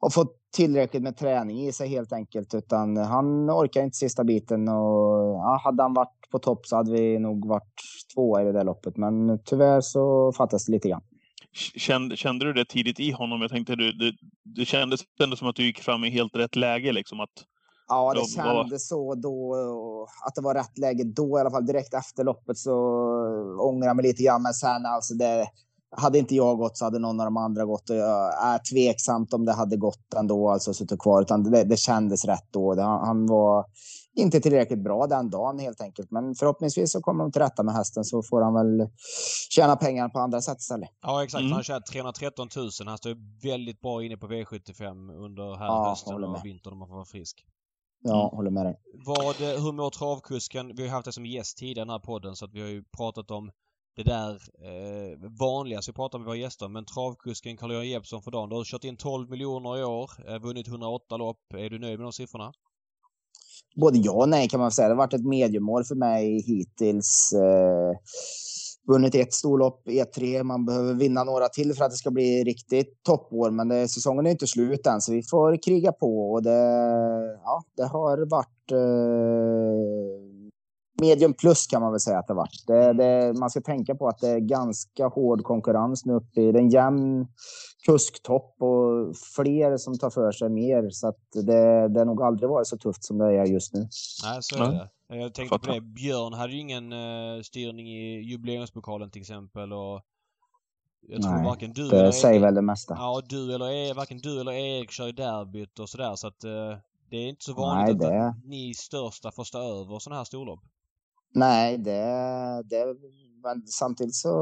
har fått tillräckligt med träning i sig helt enkelt. Utan han orkar inte sista biten och ja, hade han varit på topp så hade vi nog varit tvåa i det där loppet. Men tyvärr så fattas det lite grann. Kände, kände du det tidigt i honom? Jag tänkte det, det, det kändes ändå som att du gick fram i helt rätt läge liksom att Ja, det kändes så då. Att det var rätt läge då i alla fall. Direkt efter loppet så ångrar jag mig lite grann. Men sen alltså det, hade inte jag gått så hade någon av de andra gått. Och jag är tveksamt om det hade gått ändå, alltså suttit kvar. Utan det, det kändes rätt då. Det, han var inte tillräckligt bra den dagen helt enkelt. Men förhoppningsvis så kommer de till rätta med hästen så får han väl tjäna pengar på andra sätt istället. Ja exakt. Mm. Han har tjänat 313 000. Han står väldigt bra inne på V75 under här ja, hösten och vintern om man får vara frisk. Ja, mm. håller med dig. Vad, hur mår travkusken? Vi har haft det som gäst tidigare i den här podden så att vi har ju pratat om det där eh, vanliga som vi pratar med våra gäster. Men travkusken Carl-Göran Jeppsson för dagen. Du har kört in 12 miljoner i år, eh, vunnit 108 lopp. Är du nöjd med de siffrorna? Både ja och nej kan man säga. Det har varit ett mediemål för mig hittills. Eh, vunnit ett storlopp, E3. Man behöver vinna några till för att det ska bli riktigt toppår. Men det, säsongen är inte slut än, så vi får kriga på. Och det, ja, det har varit eh, medium plus kan man väl säga att det varit. Det, det, man ska tänka på att det är ganska hård konkurrens nu uppe i den jämn kusktopp och fler som tar för sig mer. Så att det, det har nog aldrig varit så tufft som det är just nu. Nej, så är det. Jag tänkte på det. Björn hade ju ingen uh, styrning i jubileumspokalen till exempel och jag tror Nej, varken du det eller säger Erik, väl det mesta. Ja, du eller Erik, varken du eller Erik kör i derbyt och sådär så att uh, det är inte så vanligt Nej, det... att ni största får stå över sådana här storlopp. Nej, det, det men samtidigt så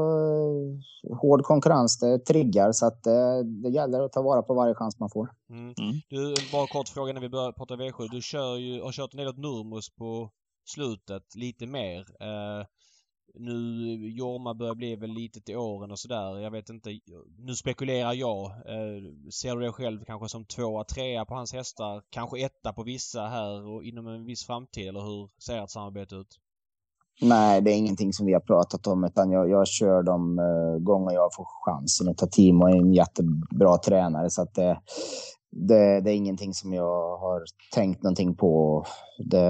hård konkurrens, det triggar så att det, det gäller att ta vara på varje chans man får. Mm. Mm. Du, bara kort fråga när vi börjar prata V7. Du kör ju, har kört en del åt Nurmos på slutet, lite mer. Eh, nu Jorma börjar bli väl lite till åren och sådär. Jag vet inte. Nu spekulerar jag. Eh, ser du dig själv kanske som tvåa, trea på hans hästar? Kanske etta på vissa här och inom en viss framtid eller hur ser ert samarbete ut? Nej, det är ingenting som vi har pratat om utan jag, jag kör de uh, gånger jag får chansen. Och Timo är en jättebra tränare så att det, det, det, är ingenting som jag har tänkt någonting på. Det,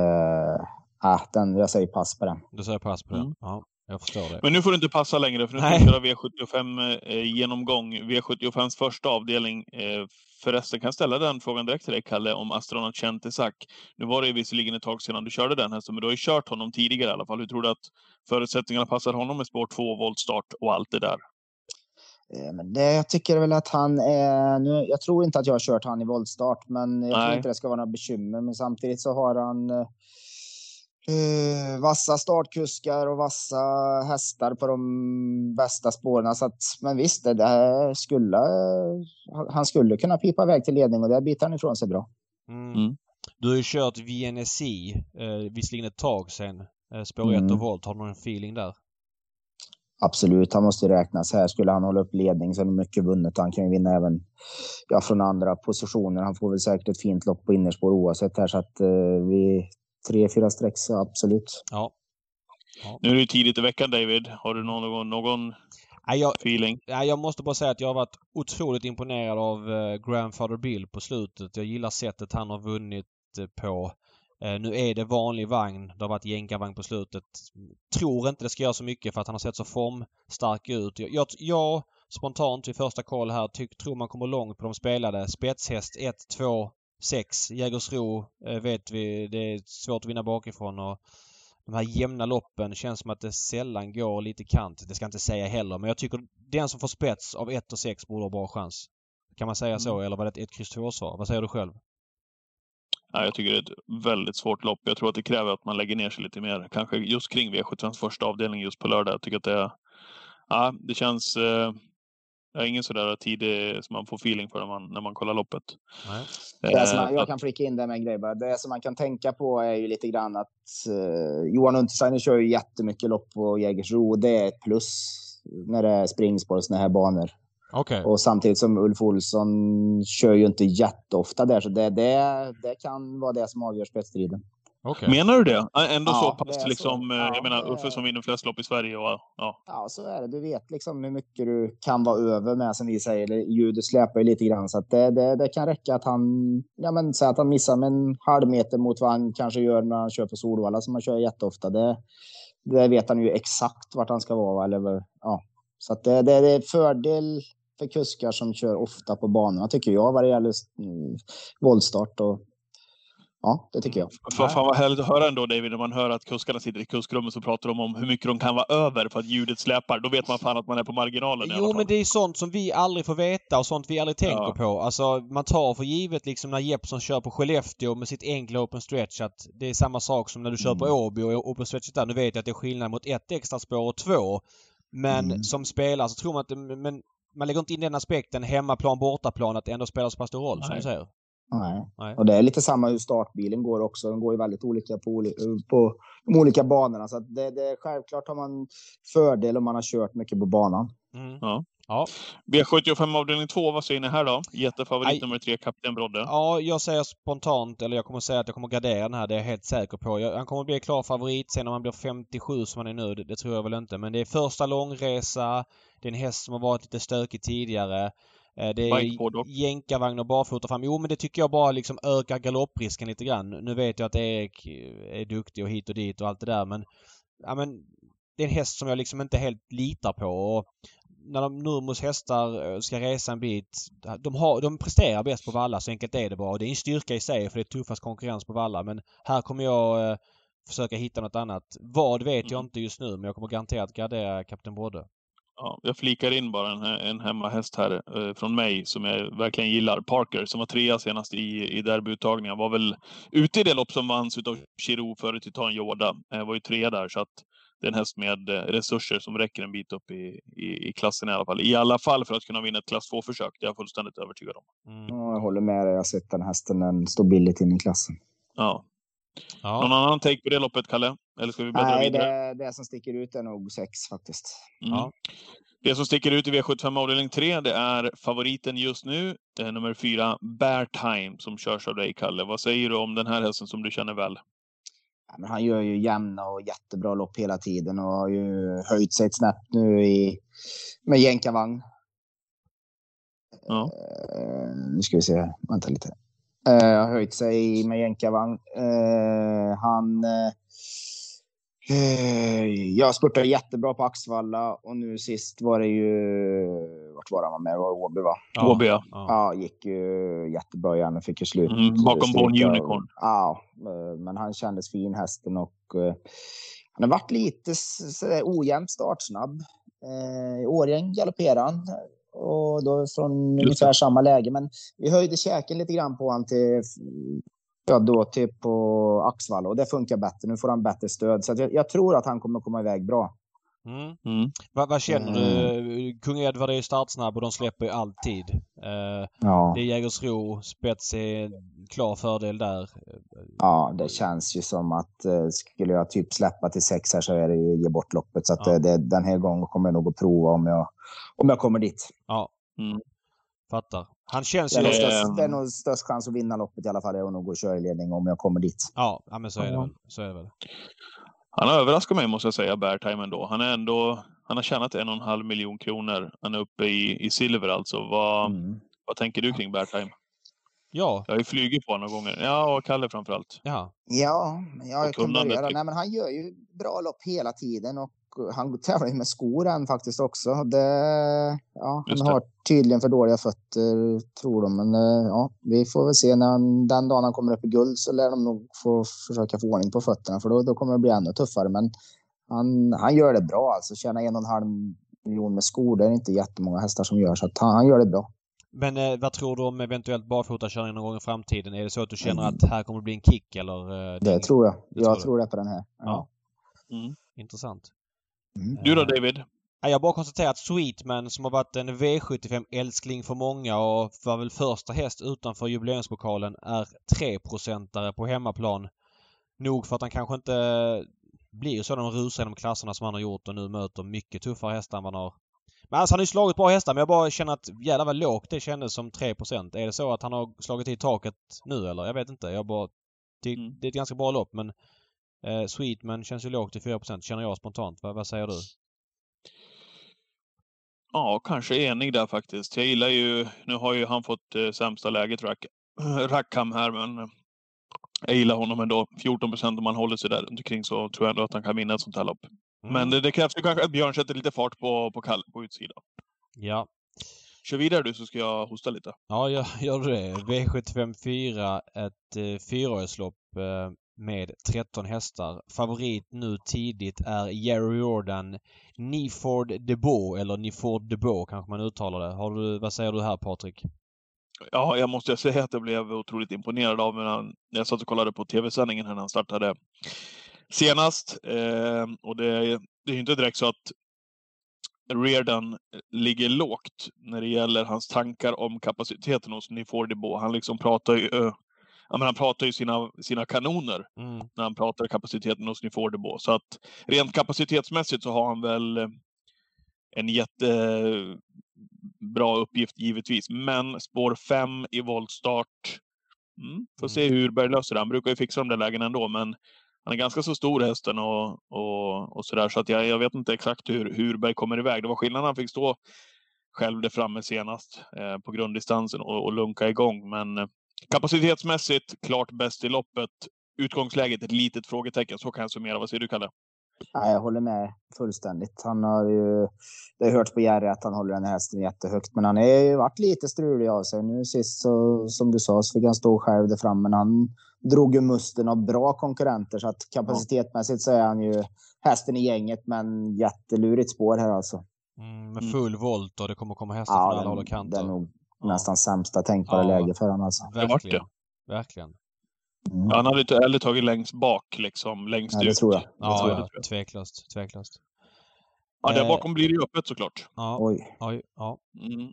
äh, den, jag säger pass på den. Du säger pass på den? Mm. Ja. Jag förstår det. Men nu får du inte passa längre för nu ska vi köra V75-genomgång. Eh, V75s första avdelning. Eh, förresten kan jag ställa den frågan direkt till dig, Kalle, om astronaut Centisak. Nu var det ju visserligen ett tag sedan du körde den hästen, men du har ju kört honom tidigare i alla fall. Hur tror du att förutsättningarna passar honom med spår 2, voltstart och allt det där? Eh, men det, jag tycker väl att han är... Nu, jag tror inte att jag har kört han i voltstart, men jag Nej. tror inte det ska vara några bekymmer. Men samtidigt så har han eh, vassa startkuskar och vassa hästar på de bästa spåren. Så att, men visst, det där skulle, han skulle kunna pipa iväg till ledning och där biter han ifrån sig bra. Mm. Mm. Du har ju kört VNSI, eh, visserligen ett tag sedan. Eh, spår 1 mm. och volt. Har du någon feeling där? Absolut, han måste räknas här. Skulle han hålla upp ledning så är det mycket vunnet. Han kan ju vinna även ja, från andra positioner. Han får väl säkert ett fint lopp på innerspår oavsett här så att eh, vi tre, fyra streck så absolut. Ja. ja. Nu är det tidigt i veckan David. Har du någon, någon Nej, jag, feeling? Nej, jag måste bara säga att jag har varit otroligt imponerad av uh, Grandfather Bill på slutet. Jag gillar sättet han har vunnit uh, på. Uh, nu är det vanlig vagn. Det har varit jänkarvagn på slutet. Tror inte det ska göra så mycket för att han har sett så formstark ut. Jag, jag, jag spontant vid första koll här tyck, tror man kommer långt på de spelade. Spetshäst 1, 2, 6. Jägersro eh, vet vi, det är svårt att vinna bakifrån och de här jämna loppen känns som att det sällan går lite kant. Det ska jag inte säga heller men jag tycker den som får spets av 1 och 6 borde ha bra chans. Kan man säga så mm. eller var det ett kryss 2-svar? Vad säger du själv? Ja, jag tycker det är ett väldigt svårt lopp. Jag tror att det kräver att man lägger ner sig lite mer. Kanske just kring V75 första avdelning just på lördag. Jag tycker att det, ja, det känns... Eh, jag är ingen sådär tidig som man får feeling för när man, när man kollar loppet. Nej. Det man, jag kan flika in det med en grej bara. Det som man kan tänka på är ju lite grann att uh, Johan Untersteiner kör ju jättemycket lopp på Jägersro. Det är ett plus när det är springspår och såna här banor. Okay. Och samtidigt som Ulf Olsson kör ju inte jätteofta där, så det, det, det kan vara det som avgör spetsstriden. Okay. Menar du det? Ändå ja, så pass liksom, så. Eh, jag menar Uffe som vinner flest lopp i Sverige och ja. Ja, så är det. Du vet liksom hur mycket du kan vara över med som vi säger. Ljudet släpar ju lite grann så att det, det, det kan räcka att han, ja men säg att han missar med en halv meter mot vad han kanske gör när han kör på Solvalla som han kör jätteofta. Det, det vet han ju exakt vart han ska vara eller ja. Så att det, det, det är fördel för kuskar som kör ofta på banorna tycker jag vad det gäller mm, våldstart och Ja, det tycker jag. För, fan vad härligt att höra ändå David, när man hör att kuskarna sitter i kuskrummet och pratar de om hur mycket de kan vara över för att ljudet släpar. Då vet man fan att man är på marginalen Jo, men det är sånt som vi aldrig får veta och sånt vi aldrig tänker ja. på. Alltså, man tar för givet liksom när Jeppsson kör på Skellefteå med sitt enkla open stretch att det är samma sak som när du kör på mm. Åby och open stretchet där. Nu vet jag att det är skillnad mot ett extra spår och två. Men mm. som spelare så tror man att men man lägger inte in den aspekten hemmaplan, bortaplan, att det ändå spelar så pass stor roll Nej. som du säger. Nej. Nej. Och det är lite samma hur startbilen går också. Den går ju väldigt olika på, på de olika banorna. Så det, det, självklart har man fördel om man har kört mycket på banan. Mm. Ja. Ja. V75 avdelning 2, vad säger ni här då? Jättefavorit Aj. nummer 3, Kapten Brodde. Ja, jag säger spontant, eller jag kommer säga att jag kommer gardera den här, det är jag helt säker på. Jag, han kommer bli klar favorit sen när man blir 57 som han är nu, det, det, tror jag väl inte. Men det är första långresa, det är en häst som har varit lite stökig tidigare. Eh, det är jänkarvagn och barfota fram. Jo men det tycker jag bara liksom ökar galopprisken lite grann. Nu vet jag att Erik är duktig och hit och dit och allt det där men... Ja men... Det är en häst som jag liksom inte helt litar på och när de Nurmos hästar eh, ska resa en bit. De, har, de presterar bäst på valla, så enkelt är det bara. Det är en styrka i sig för det är tuffast konkurrens på valla. Men här kommer jag eh, försöka hitta något annat. Vad vet mm. jag inte just nu men jag kommer garanterat gardera Kapten Brodde. Ja, jag flikar in bara en, en hemmahäst här eh, från mig som jag verkligen gillar. Parker som var trea senast i, i derbyuttagningen. Var väl ute i det lopp som vanns utav Chiro före Titan Yoda. Eh, var ju trea där så att det är en häst med eh, resurser som räcker en bit upp i, i, i klassen i alla fall. I alla fall för att kunna vinna ett klass 2-försök. Det är jag fullständigt övertygad om. Mm. Ja, jag håller med dig. Jag har sett den hästen. Den står billigt in i klassen. Ja. ja. Någon annan take på det loppet, Kalle? Eller ska vi bläddra Nej, vidare? Det, det som sticker ut är nog 6 faktiskt. Mm. Ja. Det som sticker ut i V75 avdelning 3, det är favoriten just nu, det är nummer 4, Bear Time, som körs av dig, Kalle. Vad säger du om den här hästen som du känner väl? Ja, men han gör ju jämna och jättebra lopp hela tiden och har ju höjt sig ett snäpp nu i, med jänkarvagn. Ja. Uh, nu ska vi se, vänta lite. Uh, har höjt sig med jänkarvagn. Uh, han jag spurtade jättebra på Axvalla och nu sist var det ju... Vart var han med? Var Åby va? Ja, Åby ja. Ja, gick ju jättebra igen och fick ju slut. Mm, bakom Born Unicorn. Ja, eh, men han kändes fin hästen och uh, han har varit lite ojämnt startsnabb. I Årjäng galopperade han och då från ungefär samma läge. Men vi höjde käken lite grann på honom till ja, då typ på Axvall och det funkar bättre. Nu får han bättre stöd så jag, jag, tror att han kommer komma iväg bra. Mm. Mm. Vad, vad, känner du? Mm. Kung Edvard är ju startsnabb och de släpper ju alltid. Uh, ja. Det är Jägersro, spets är klar fördel där. Ja, det känns ju som att uh, skulle jag typ släppa till sex här så är det ju ge bort loppet. Så att ja. det, den här gången kommer jag nog att prova om jag, om jag kommer dit. Ja. Mm. Fattar. Han känns ju... Det är, störst, är nog störst chans att vinna loppet i alla fall. Det är nog att köra i ledning om jag kommer dit. Ja, ja men så är, det väl. så är det väl. Han har överraskat mig måste jag säga, Beartime ändå. Han är ändå... Han har tjänat en och en halv miljon kronor. Han är uppe i, i silver alltså. Vad, mm. vad tänker du kring Beartime? Ja. Jag har ju flugit på honom några gånger. Ja, och Kalle framförallt. Ja. Ja, jag kan börja. Nej, men han gör ju bra lopp hela tiden och han tävlar ju med skor än faktiskt också. Det, ja, han har tydligen för dåliga fötter, tror de. Men eh, ja, vi får väl se. När han, den dagen han kommer upp i guld så lär de nog få försöka få ordning på fötterna, för då, då kommer det bli ännu tuffare. Men han, han gör det bra alltså. Tjäna en och en halv miljon med skor, det är inte jättemånga hästar som gör, så att han, han gör det bra. Men eh, vad tror du om eventuellt barfotakörning någon gång i framtiden? Är det så att du känner att här kommer det bli en kick eller? Eh, det tror jag. Det jag tror, tror det på den här. Ja. ja. Mm. Intressant. Mm. Du då David? Jag bara konstaterar att Sweetman som har varit en V75-älskling för många och var väl första häst utanför jubileumspokalen är 3-procentare på hemmaplan. Nog för att han kanske inte blir så de rusar genom klasserna som han har gjort och nu möter mycket tuffare hästar än vad han har men alltså han har ju slagit bra hästar men jag bara känner att jävlar vad lågt det kändes som 3% Är det så att han har slagit i taket nu eller? Jag vet inte. Jag bara... Det, mm. det är ett ganska bra lopp men eh, Sweetman känns ju lågt till 4% känner jag spontant. Vad, vad säger du? Ja, kanske enig där faktiskt. Jag gillar ju... Nu har ju han fått eh, sämsta läget, Rack, Rackham här, men jag gillar honom ändå. 14 procent om han håller sig där omkring så tror jag ändå att han kan vinna ett sånt här lopp. Mm. Men det, det, krävs ju kanske att Björn sätter lite fart på, på, kall, på utsidan. Ja. Kör vidare du så ska jag hosta lite. Ja, jag gör det. V754, ett eh, fyraårslopp eh, med 13 hästar. Favorit nu tidigt är Jerry Jordan Niford Debo eller Niford Debo kanske man uttalar det. Har du, vad säger du här Patrik? Ja, jag måste säga att jag blev otroligt imponerad av när jag satt och kollade på tv-sändningen här när han startade senast. Eh, och det, det är inte direkt så att Reardon ligger lågt när det gäller hans tankar om kapaciteten hos Niford Debo. Han liksom pratar ju, äh, han pratar ju sina, sina kanoner mm. när han pratar kapaciteten hos Nifordebo. Så att rent kapacitetsmässigt så har han väl en jättebra uppgift givetvis. Men spår 5 i voltstart. Mm, får mm. se hur Urberg löser det. Han brukar ju fixa de där lägena ändå, men han är ganska så stor hästen och, och, och sådär. Så att jag, jag vet inte exakt hur, hur Berg kommer iväg. Det var skillnad han fick stå själv där framme senast eh, på grunddistansen och, och lunka igång. Men eh, kapacitetsmässigt klart bäst i loppet. Utgångsläget ett litet frågetecken. Så kan jag summera. Vad säger du, Kalle? Ja, jag håller med fullständigt. Han har ju, det har hörts på Jerry att han håller den här hästen jättehögt, men han har ju varit lite strulig av sig. Nu sist så, som du sa, så fick han stå själv där framme, men han drog ju musten av bra konkurrenter, så att kapacitetmässigt så är han ju hästen i gänget, men jättelurigt spår här alltså. Mm, med full volt och det kommer komma hästar ja, från alla håll och kanter. Det är nog ja. Nästan sämsta tänkbara ja, läge för honom alltså. Verkligen. Verkligen. Mm. Han hade heller tagit längst bak, liksom längst ja, det ut. Tror jag. Det ja, tror jag. ja, tveklöst. Tveklöst. Ja, där eh, bakom blir det ju öppet såklart. Ja. Oj. Oj. Ja. Mm.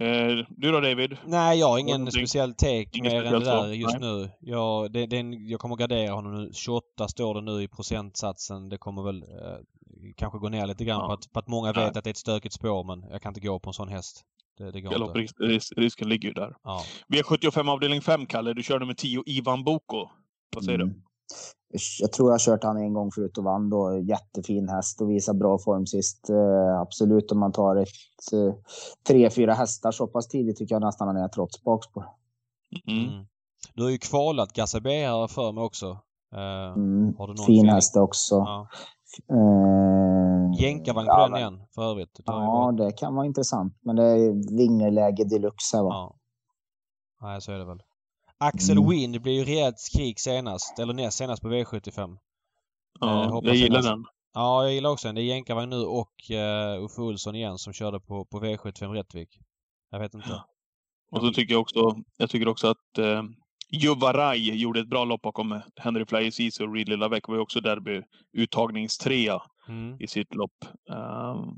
Eh, du då David? Nej, jag har ingen Någonting? speciell take ingen mer än det där just Nej. nu. Jag, det, det, jag kommer gardera honom nu. 28 står det nu i procentsatsen. Det kommer väl eh, kanske gå ner lite grann ja. på, att, på att många vet Nej. att det är ett stökigt spår men jag kan inte gå på en sån häst. Det, det går inte. Ris risken ligger ju där. Ja. V75 avdelning 5, Kalle. Du kör nummer 10, Ivan Boko. Vad säger mm. du? Jag tror jag har kört han en gång förut och vann då. Jättefin häst och visar bra form sist. Uh, absolut om man tar ett uh, tre, fyra hästar så pass tidigt tycker jag nästan han är trots bakspår. Mm. Mm. Du har ju kvalat Gassabé här för mig också. Uh, mm. fin häst också. Ja. Uh, Jänkarvagn ja, igen för övrigt. Ja, det kan vara intressant. Men det är vingeläge deluxe här va? Ja. Nej, så är det väl. Axel mm. Wind blev ju rejält skrik senast, eller näst senast på V75. Ja, eh, jag gillar den. Ja, jag gillar också den. Det är jänkarvagn nu och uh, Uffe Olsson igen som körde på, på V75 Rättvik. Jag vet inte. Och så tycker jag också, jag tycker också att uh, Juvaraj gjorde ett bra lopp bakom Henry Flyers Ceesay och Ridley Lavec. var ju också derby uttagningstrea mm. i sitt lopp. Uh,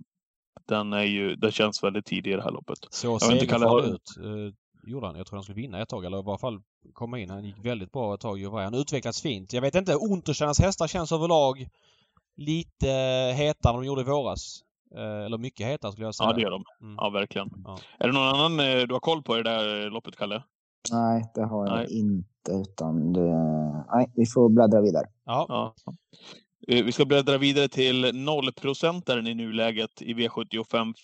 den, är ju, den känns väldigt tidig i det här loppet. Så segerfarlig ut. Uh, gjorde han. Jag tror han skulle vinna ett tag eller i alla fall komma in. Han gick väldigt bra ett tag. Juvaraj. Han utvecklats fint. Jag vet inte. Unterstjärnas hästar känns överlag lite hetare än de gjorde i våras. Uh, eller mycket hetare skulle jag säga. Ja, det gör de. Mm. Ja, verkligen. Ja. Är det någon annan du har koll på i det där loppet, Kalle? Nej, det har jag nej. inte. Utan det... Nej, vi får bläddra vidare. Ja. ja. Eh, vi ska bläddra vidare till nollprocentaren i nuläget i V75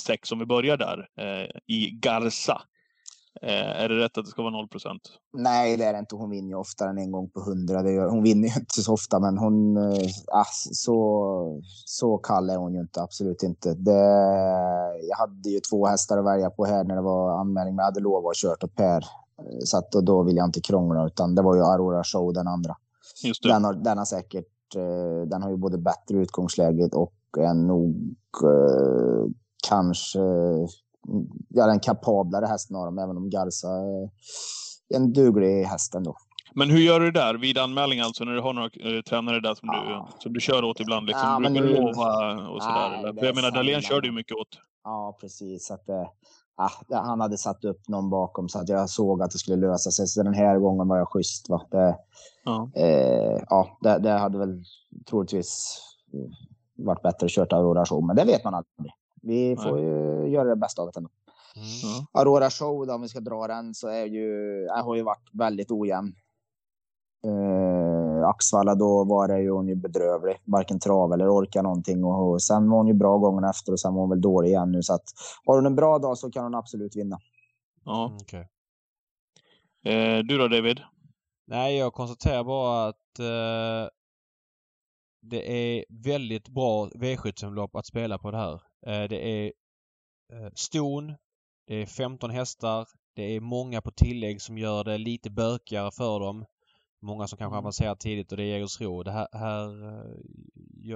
6 om vi börjar där, eh, i Garza. Eh, är det rätt att det ska vara 0% Nej, det är det inte. Hon vinner ju oftare än en gång på hundra. Hon vinner ju inte så ofta, men hon... Äh, så, så kall är hon ju inte. Absolut inte. Det, jag hade ju två hästar att välja på här när det var anmälning, men jag hade lovat att köra åt Per. Så att, och då vill jag inte krångla, utan det var ju Aurora Show, den andra. Just det. Den, har, den har säkert... Den har ju både bättre utgångsläge och är nog eh, kanske ja, den kapablare hästen av dem, även om Garza är en duglig häst ändå. Men hur gör du där vid anmälning alltså när du har några eh, tränare där som, ja. du, som du kör åt ibland? Liksom, ja, brukar du lova och sådär? Nej, jag menar, Dahlén kör du mycket åt. Ja, precis. Att, eh, ah, han hade satt upp någon bakom så att jag såg att det skulle lösa sig. Så den här gången var jag schysst. Va? Det, ja, eh, ja det, det, hade väl troligtvis varit bättre att köra Aurora Show, men det vet man aldrig. Vi får ju göra det bästa av det ändå. Mm. Aurora Show, då, om vi ska dra den, så är ju, jag har ju varit väldigt ojämn. Uh, Axvalla, då var det ju hon ju bedrövlig. Varken trav eller orka någonting. Och, och sen var hon ju bra gången efter och sen var hon väl dålig igen nu. Så att har hon en bra dag så kan hon absolut vinna. Ja. Mm, okay. Eh, du då David? Nej, jag konstaterar bara att eh, det är väldigt bra V75-lopp att spela på det här. Eh, det är eh, ston. Det är 15 hästar. Det är många på tillägg som gör det lite bökigare för dem. Många som kanske mm. avancerar tidigt och det ger Jägersro. Det här... här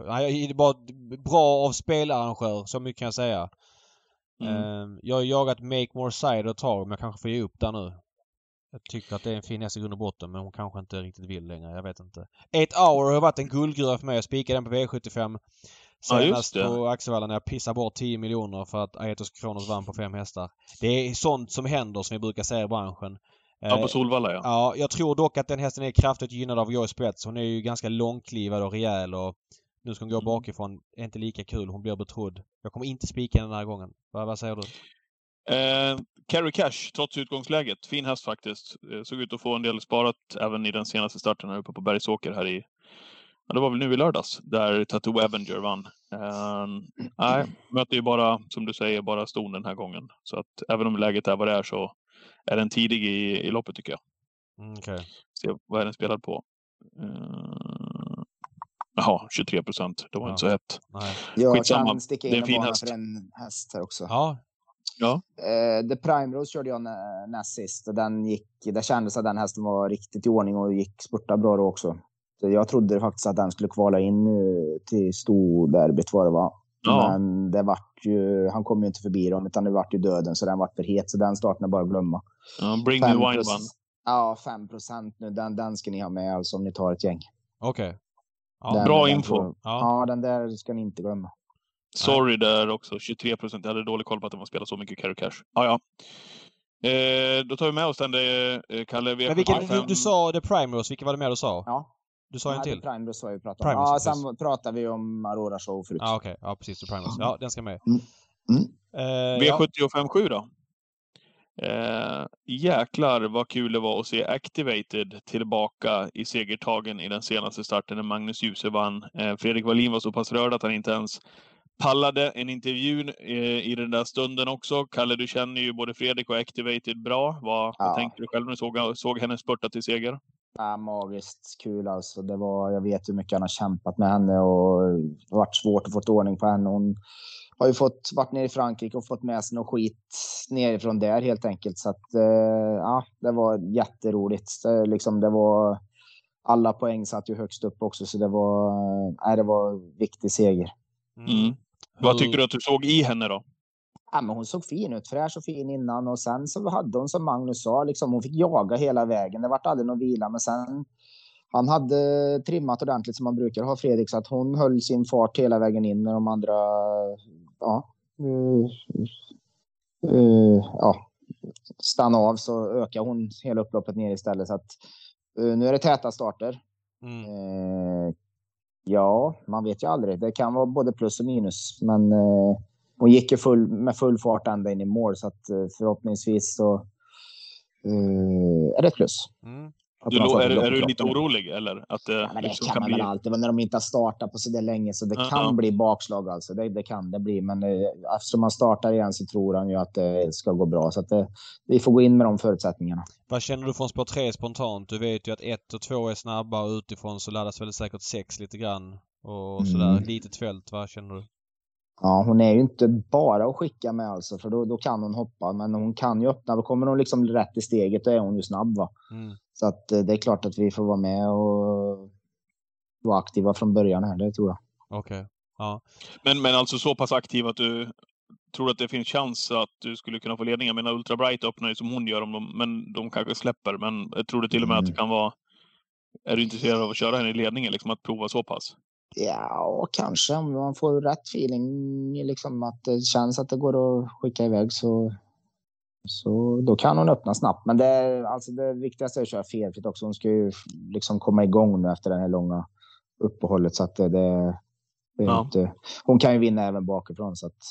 nej, det är bara bra av spelarrangör. Så mycket kan jag säga. Mm. Ehm, jag har jagat Make More Side ett tag men jag kanske får ge upp där nu. Jag tycker att det är en fin häst i grund och botten men hon kanske inte riktigt vill längre. Jag vet inte. 8 Hour har varit en guldgruva för mig. Jag spikade den på V75 senast ja, på Axevalla när jag pissade bort 10 miljoner för att Aetos Kronos vann på fem hästar. Det är sånt som händer som vi brukar säga i branschen. Ja, på eh, Solvalla ja. Ja, jag tror dock att den hästen är kraftigt gynnad av Joy Spets. Hon är ju ganska långklivad och rejäl och nu ska hon gå mm. bakifrån. Är inte lika kul. Hon blir betrodd. Jag kommer inte spika den här gången. Vad, vad säger du? Eh, Carry Cash, trots utgångsläget. Fin häst faktiskt. Eh, såg ut att få en del sparat även i den senaste starten här uppe på Bergsåker här i Ja, det var väl nu i lördags där Tattoo Avenger vann. Uh, nej, möter ju bara, som du säger, bara ston den här gången. Så att även om läget är vad det är så är den tidig i, i loppet tycker jag. Mm, okay. Se vad är den spelad på. Uh, jaha, 23 procent. Det var ja. inte så hett. Jag Skitsamma. kan sticka in det är en fin häst. för en häst här också. Ja, Ja. Uh, The Prime Rose körde jag näst sist och den gick, det kändes att den hästen var riktigt i ordning och gick spurta bra då också. Så jag trodde faktiskt att den skulle kvala in till storderbyt var det va. Ja. Men det vart ju, han kom ju inte förbi dem utan det vart ju döden så den vart för het så den starten är bara att glömma. Ja, bring me wine one. Ja, 5 procent nu. Den, den ska ni ha med alltså om ni tar ett gäng. Okej. Okay. Ja, bra info. ja. ja, den där ska ni inte glömma. Sorry där också, 23 procent. Jag hade dålig koll på att de har spelat så mycket carry cash. Ja, ja. Eh, då tar vi med oss den, det, eh, Kalle. V75. Men vilken, du, du sa The Primrose, vilken var det mer du sa? Ja. Du sa en till? Primrose var vi pratade om. ja, sen pratade vi om Aurora Show förut. Ja, okej. Okay. Ja, precis. Primrose. Ja, den ska med. Mm. Mm. Eh, V757 då? Eh, jäklar vad kul det var att se Activated tillbaka i segertagen i den senaste starten när Magnus Djuse vann. Eh, Fredrik Wallin var så pass rörd att han inte ens pallade en intervju eh, i den där stunden också. Kalle, du känner ju både Fredrik och Activated bra. Vad, ja. vad tänkte du själv när du såg, såg henne spurta till seger? Ja, magiskt kul alltså. Det var, jag vet hur mycket han har kämpat med henne och det har varit svårt att få ordning på henne. Hon har ju fått varit nere i Frankrike och fått med sig någon skit nerifrån där helt enkelt. Så att, eh, ja, det var jätteroligt. Det, liksom, det var, alla poäng satt ju högst upp också, så det var, eh, nej, det var viktig seger. Mm. Vad tycker du att du såg i henne då? Ja, men hon såg fin ut, fräsch och fin innan och sen så hade hon som Magnus sa, liksom, hon fick jaga hela vägen. Det vart aldrig någon vila, men sen han hade trimmat ordentligt som man brukar ha Fredrik så att hon höll sin fart hela vägen in när de andra ja, uh, uh, ja, stannade av så ökade hon hela upploppet ner istället. Så att, uh, nu är det täta starter. Mm. ja, man vet ju aldrig. Det kan vara både plus och minus, men hon gick ju full, med full fart ända in i mål så att förhoppningsvis så är det ett plus. Mm. Du, är, är, du lite orolig eller? Att det, ja, men det liksom kan man bli... väl alltid. Men när de inte har startat på så där länge så det uh -huh. kan bli bakslag alltså. Det, det, kan det bli. Men eh, eftersom man startar igen så tror han ju att det ska gå bra. Så att det, vi får gå in med de förutsättningarna. Vad känner du från spår 3 spontant? Du vet ju att 1 och 2 är snabba och utifrån så laddas väl säkert 6 lite grann. Och sådär. Mm. Litet fält. Vad känner du? Ja, hon är ju inte bara att skicka med alltså, för då, då kan hon hoppa. Men hon kan ju öppna. Då kommer hon liksom rätt i steget, då är hon ju snabb. Va? Mm. Så att eh, det är klart att vi får vara med och vara aktiva från början här, det tror jag. Okej. Okay. Ja. Men, men alltså så pass aktiv att du tror att det finns chans att du skulle kunna få ledningen? Jag menar Ultra Bright öppnar ju som hon gör, om de, men de kanske släpper. Men tror du till och med mm. att det kan vara... Är du intresserad av att köra henne i ledningen, liksom att prova så pass? Ja, kanske om man får rätt feeling, liksom att det känns att det går att skicka iväg så, så då kan hon öppna snabbt. Men det, alltså det viktigaste är att köra felfritt också. Hon ska ju liksom komma igång nu efter det här långa uppehållet så att det, det, det ja. inte, hon kan ju vinna även bakifrån så att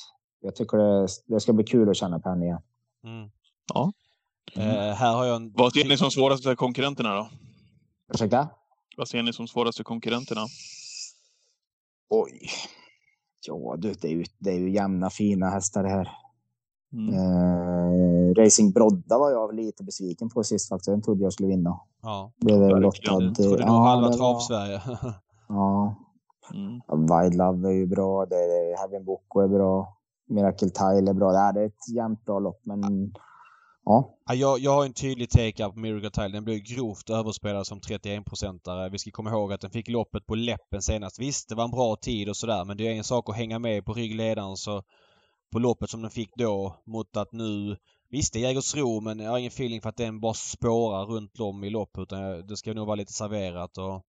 jag tycker det, det ska bli kul att känna på henne igen. Mm. Ja. Mm. Uh, här har jag en... Vad ser ni som svåraste konkurrenterna då? Ursäkta? Vad ser ni som svåraste konkurrenterna? Oj. Ja du, det är ju, det är ju jämna fina hästar det här. Mm. Eh, Racing Brodda var jag lite besviken på sist faktiskt. Den trodde jag skulle vinna. Ja. Blev väl lottad. Du trodde nog ja, halva trav-Sverige. ja. Mm. Wild Love är ju bra. Det är, Heaven Boko är bra. Miracle Tile är bra. Det är ett jämnt bra lopp, men Ja. Jag, jag har en tydlig take på Miracle Tile. Den blev grovt överspelad som 31-procentare. Vi ska komma ihåg att den fick loppet på läppen senast. Visst, det var en bra tid och sådär men det är en sak att hänga med på ryggledaren så på loppet som den fick då mot att nu Visst, det är Jägersro men jag har ingen feeling för att den bara spårar runt om i lopp utan det ska nog vara lite serverat och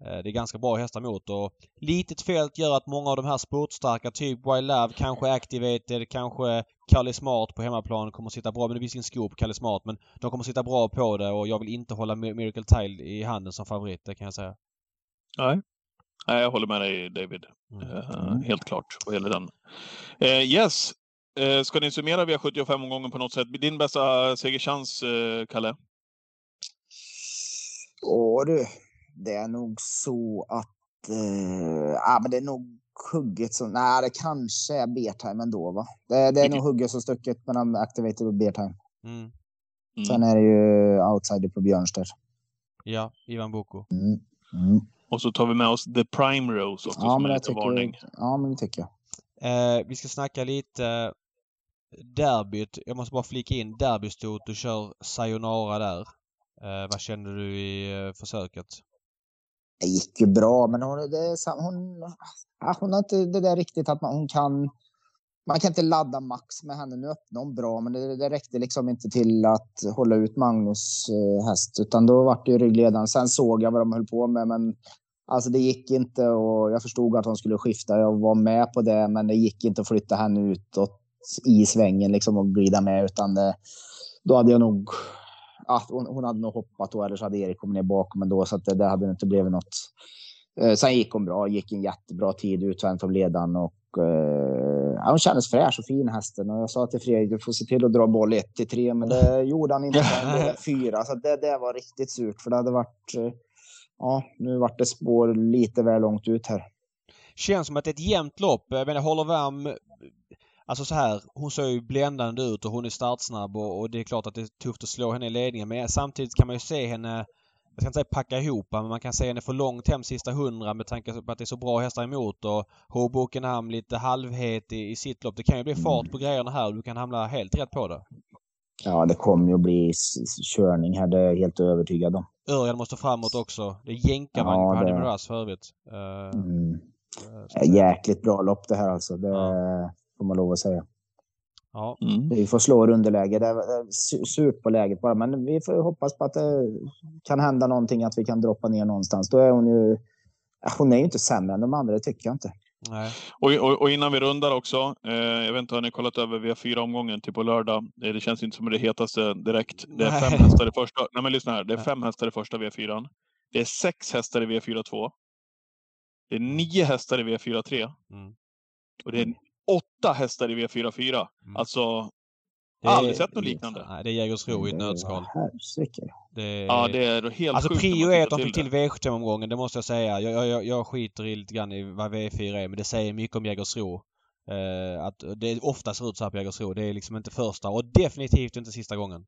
det är ganska bra hästar mot och litet fält gör att många av de här sportstarka, typ Wild Love, kanske Activated, kanske Kalle Smart på hemmaplan kommer sitta bra. Men det finns ingen skop Kalle Smart men de kommer sitta bra på det och jag vill inte hålla Miracle Tile i handen som favorit, det kan jag säga. Nej. Nej, jag håller med dig David. Mm. Uh, helt klart vad gäller den. Uh, yes. Uh, ska ni summera V75-omgången på något sätt? Din bästa segerchans, Kalle? Åh du det är nog så att... Eh, ja, men det är nog hugget som... Nej, det kanske är B-time ändå, va? Det, det är nog hugget som stucket mellan Activated och B-time. Mm. Mm. Sen är det ju outsider på Björnster. Ja, Ivan Boko. Mm. Mm. Och så tar vi med oss The Prime Rose också ja, som men är lite varning. Ja, men det tycker jag. Eh, vi ska snacka lite derbyt. Jag måste bara flika in derbystot. Du kör Sayonara där. Eh, vad känner du i eh, försöket? Det gick ju bra, men hon, det, hon, ah, hon har inte det där riktigt att man, hon kan. Man kan inte ladda max med henne. Nu öppnade hon bra, men det, det räckte liksom inte till att hålla ut Magnus eh, häst, utan då var det ju ryggledaren. Sen såg jag vad de höll på med, men alltså det gick inte och jag förstod att hon skulle skifta. Jag var med på det, men det gick inte att flytta henne utåt i svängen liksom och glida med, utan det, då hade jag nog ja, hon, hon, hade nog hoppat då, eller så hade Erik kommit ner bakom ändå, så att det, det hade inte blivit något. Eh, sen gick hon bra, gick en jättebra tid utvänt av ledaren och eh, ja, hon kändes fräsch och fin hästen. Och jag sa till Fredrik, du får se till att dra boll 1 till 3, men det gjorde han inte. fyra, så det, det var riktigt surt, för det hade varit. Eh, ja, nu vart det spår lite väl långt ut här. Känns som att det är ett jämnt lopp. Jag menar, håller varm Alltså så här, hon ser ju bländande ut och hon är startsnabb och, och, det är klart att det är tufft att slå henne i ledningen. Men samtidigt kan man ju se henne, jag ska inte säga packa ihop men man kan se henne för långt hem sista hundra med tanke på att det är så bra hästar emot och Hobokenham lite halvhet i, i sitt lopp. Det kan ju bli fart på grejerna här och du kan hamna helt rätt på det. Ja, det kommer ju att bli körning här, det är jag helt övertygad om. Örjan måste framåt också. Det är jänkarvagn ja, på det... för övrigt. Uh, mm. Jäkligt bra lopp det här alltså. Det, ja får man lov att säga. Ja. Mm. Vi får slå underläge. Det är surt på läget bara, men vi får hoppas på att det kan hända någonting, att vi kan droppa ner någonstans. Då är hon ju... Hon är ju inte sämre än de andra, det tycker jag inte. Nej. Och, och, och, innan vi rundar också. Eh, jag vet inte, har ni kollat över via fyra omgången till på lördag? Eh, det känns inte som det hetaste direkt. Det är fem hästar i första. Nej, men lyssna här. Det är fem hästar i första V4. Det är sex hästar i V4 2. Det är nio hästar i V4 3. Mm. Och det är åtta hästar i V44. Mm. Alltså, Jag har aldrig sett något liknande. Nej, det är Jägersro i ett nötskal. Det, ja, det är helt Alltså prio är att de fick till V75-omgången, det måste jag säga. Jag, jag, jag skiter i lite grann i vad V4 är, men det säger mycket om Jägersro. Uh, att det ofta ser ut så här på Jägersro. Det är liksom inte första och definitivt inte sista gången.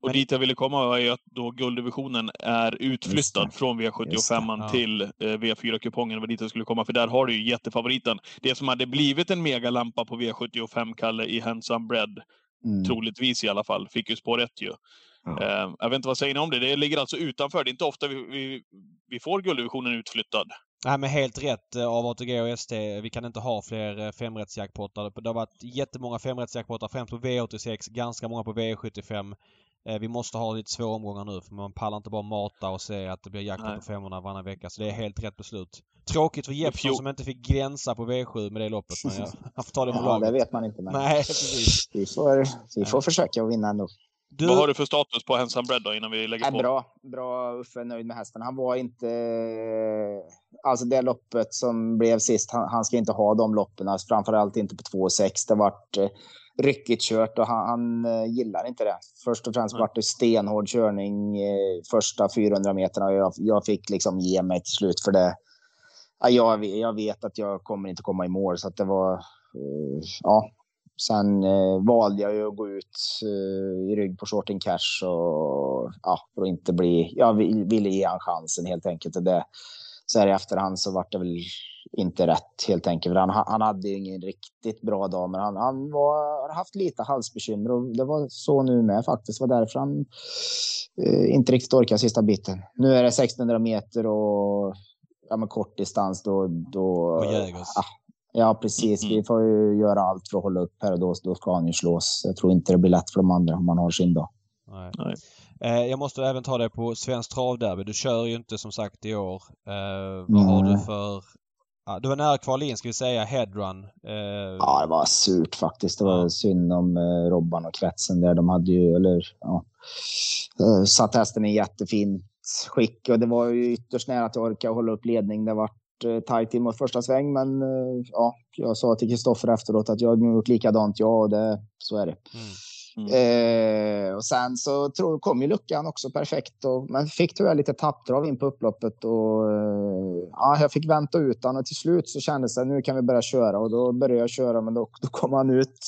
Och Men... dit jag ville komma var ju att då gulddivisionen är utflyttad från V75 ja. till eh, V4-kupongen. Det var dit jag skulle komma, för där har du ju jättefavoriten. Det som hade blivit en megalampa på V75, Kalle, i Handsome Bread, mm. troligtvis i alla fall, fick ju spår 1 ju. Ja. Eh, jag vet inte vad säger ni om det? Det ligger alltså utanför. Det är inte ofta vi, vi, vi får gulddivisionen utflyttad. Nej men helt rätt eh, av ATG och ST. Vi kan inte ha fler eh, femrättsjackpottar. Det har varit jättemånga femrättsjackpottar främst på V86, ganska många på V75. Eh, vi måste ha lite svåra omgångar nu för man pallar inte bara mata och se att det blir jackpot på femmorna varannan vecka. Så det är helt rätt beslut. Tråkigt för Jeppsson som inte fick gränsa på V7 med det loppet. Men jag, han får ta det på Ja, det vet man inte. Men Nej, precis. Vi får, vi får försöka att vinna ändå. Du... Vad har du för status på Handsome Bread då innan vi lägger på? Bra, bra. Uffe är nöjd med hästen. Han var inte... Alltså det loppet som blev sist, han, han ska inte ha de loppen. Alltså framförallt inte på 2,6. Det vart eh, ryckigt kört och han, han uh, gillar inte det. Först och främst vart det stenhård körning uh, första 400 meterna. Jag, jag fick liksom ge mig till slut för det. Jag, jag vet att jag kommer inte komma i mål så att det var... Uh, ja, Sen eh, valde jag ju att gå ut eh, i rygg på shorting cash och ja, för att inte bli. Jag ville ge han chansen helt enkelt. Och det, så här i efterhand så vart det väl inte rätt helt enkelt. Han, han hade ju ingen riktigt bra dag, men han, han var, har haft lite halsbekymmer och det var så nu med faktiskt. Det var därför han eh, inte riktigt orkade sista biten. Nu är det 1600 meter och ja, men kort distans då. då och ja, Ja, precis. Mm. Vi får ju göra allt för att hålla upp här och då, då ska han ju slås. Jag tror inte det blir lätt för de andra om man har sin dag. Nej. Nej. Eh, jag måste även ta dig på Svensk Travderby. Du kör ju inte som sagt i år. Eh, vad har du för... Ah, du var nära kval in, ska vi säga, headrun. Eh... Ja, det var surt faktiskt. Det var synd om eh, Robban och kretsen där. De hade ju, eller ja, eh, satt hästen i jättefint skick och det var ju ytterst nära att jag orkade hålla upp ledning. Det var Eh, tajt in mot första sväng, men eh, ja, jag sa till Kristoffer efteråt att jag har gjort likadant jag och det, så är det. Mm. Mm. Eh, och sen så tror, kom ju luckan också perfekt, och, men fick tyvärr lite tappdrag in på upploppet och eh, ja, jag fick vänta ut honom och till slut så kändes det nu kan vi börja köra och då började jag köra, men då, då kom han ut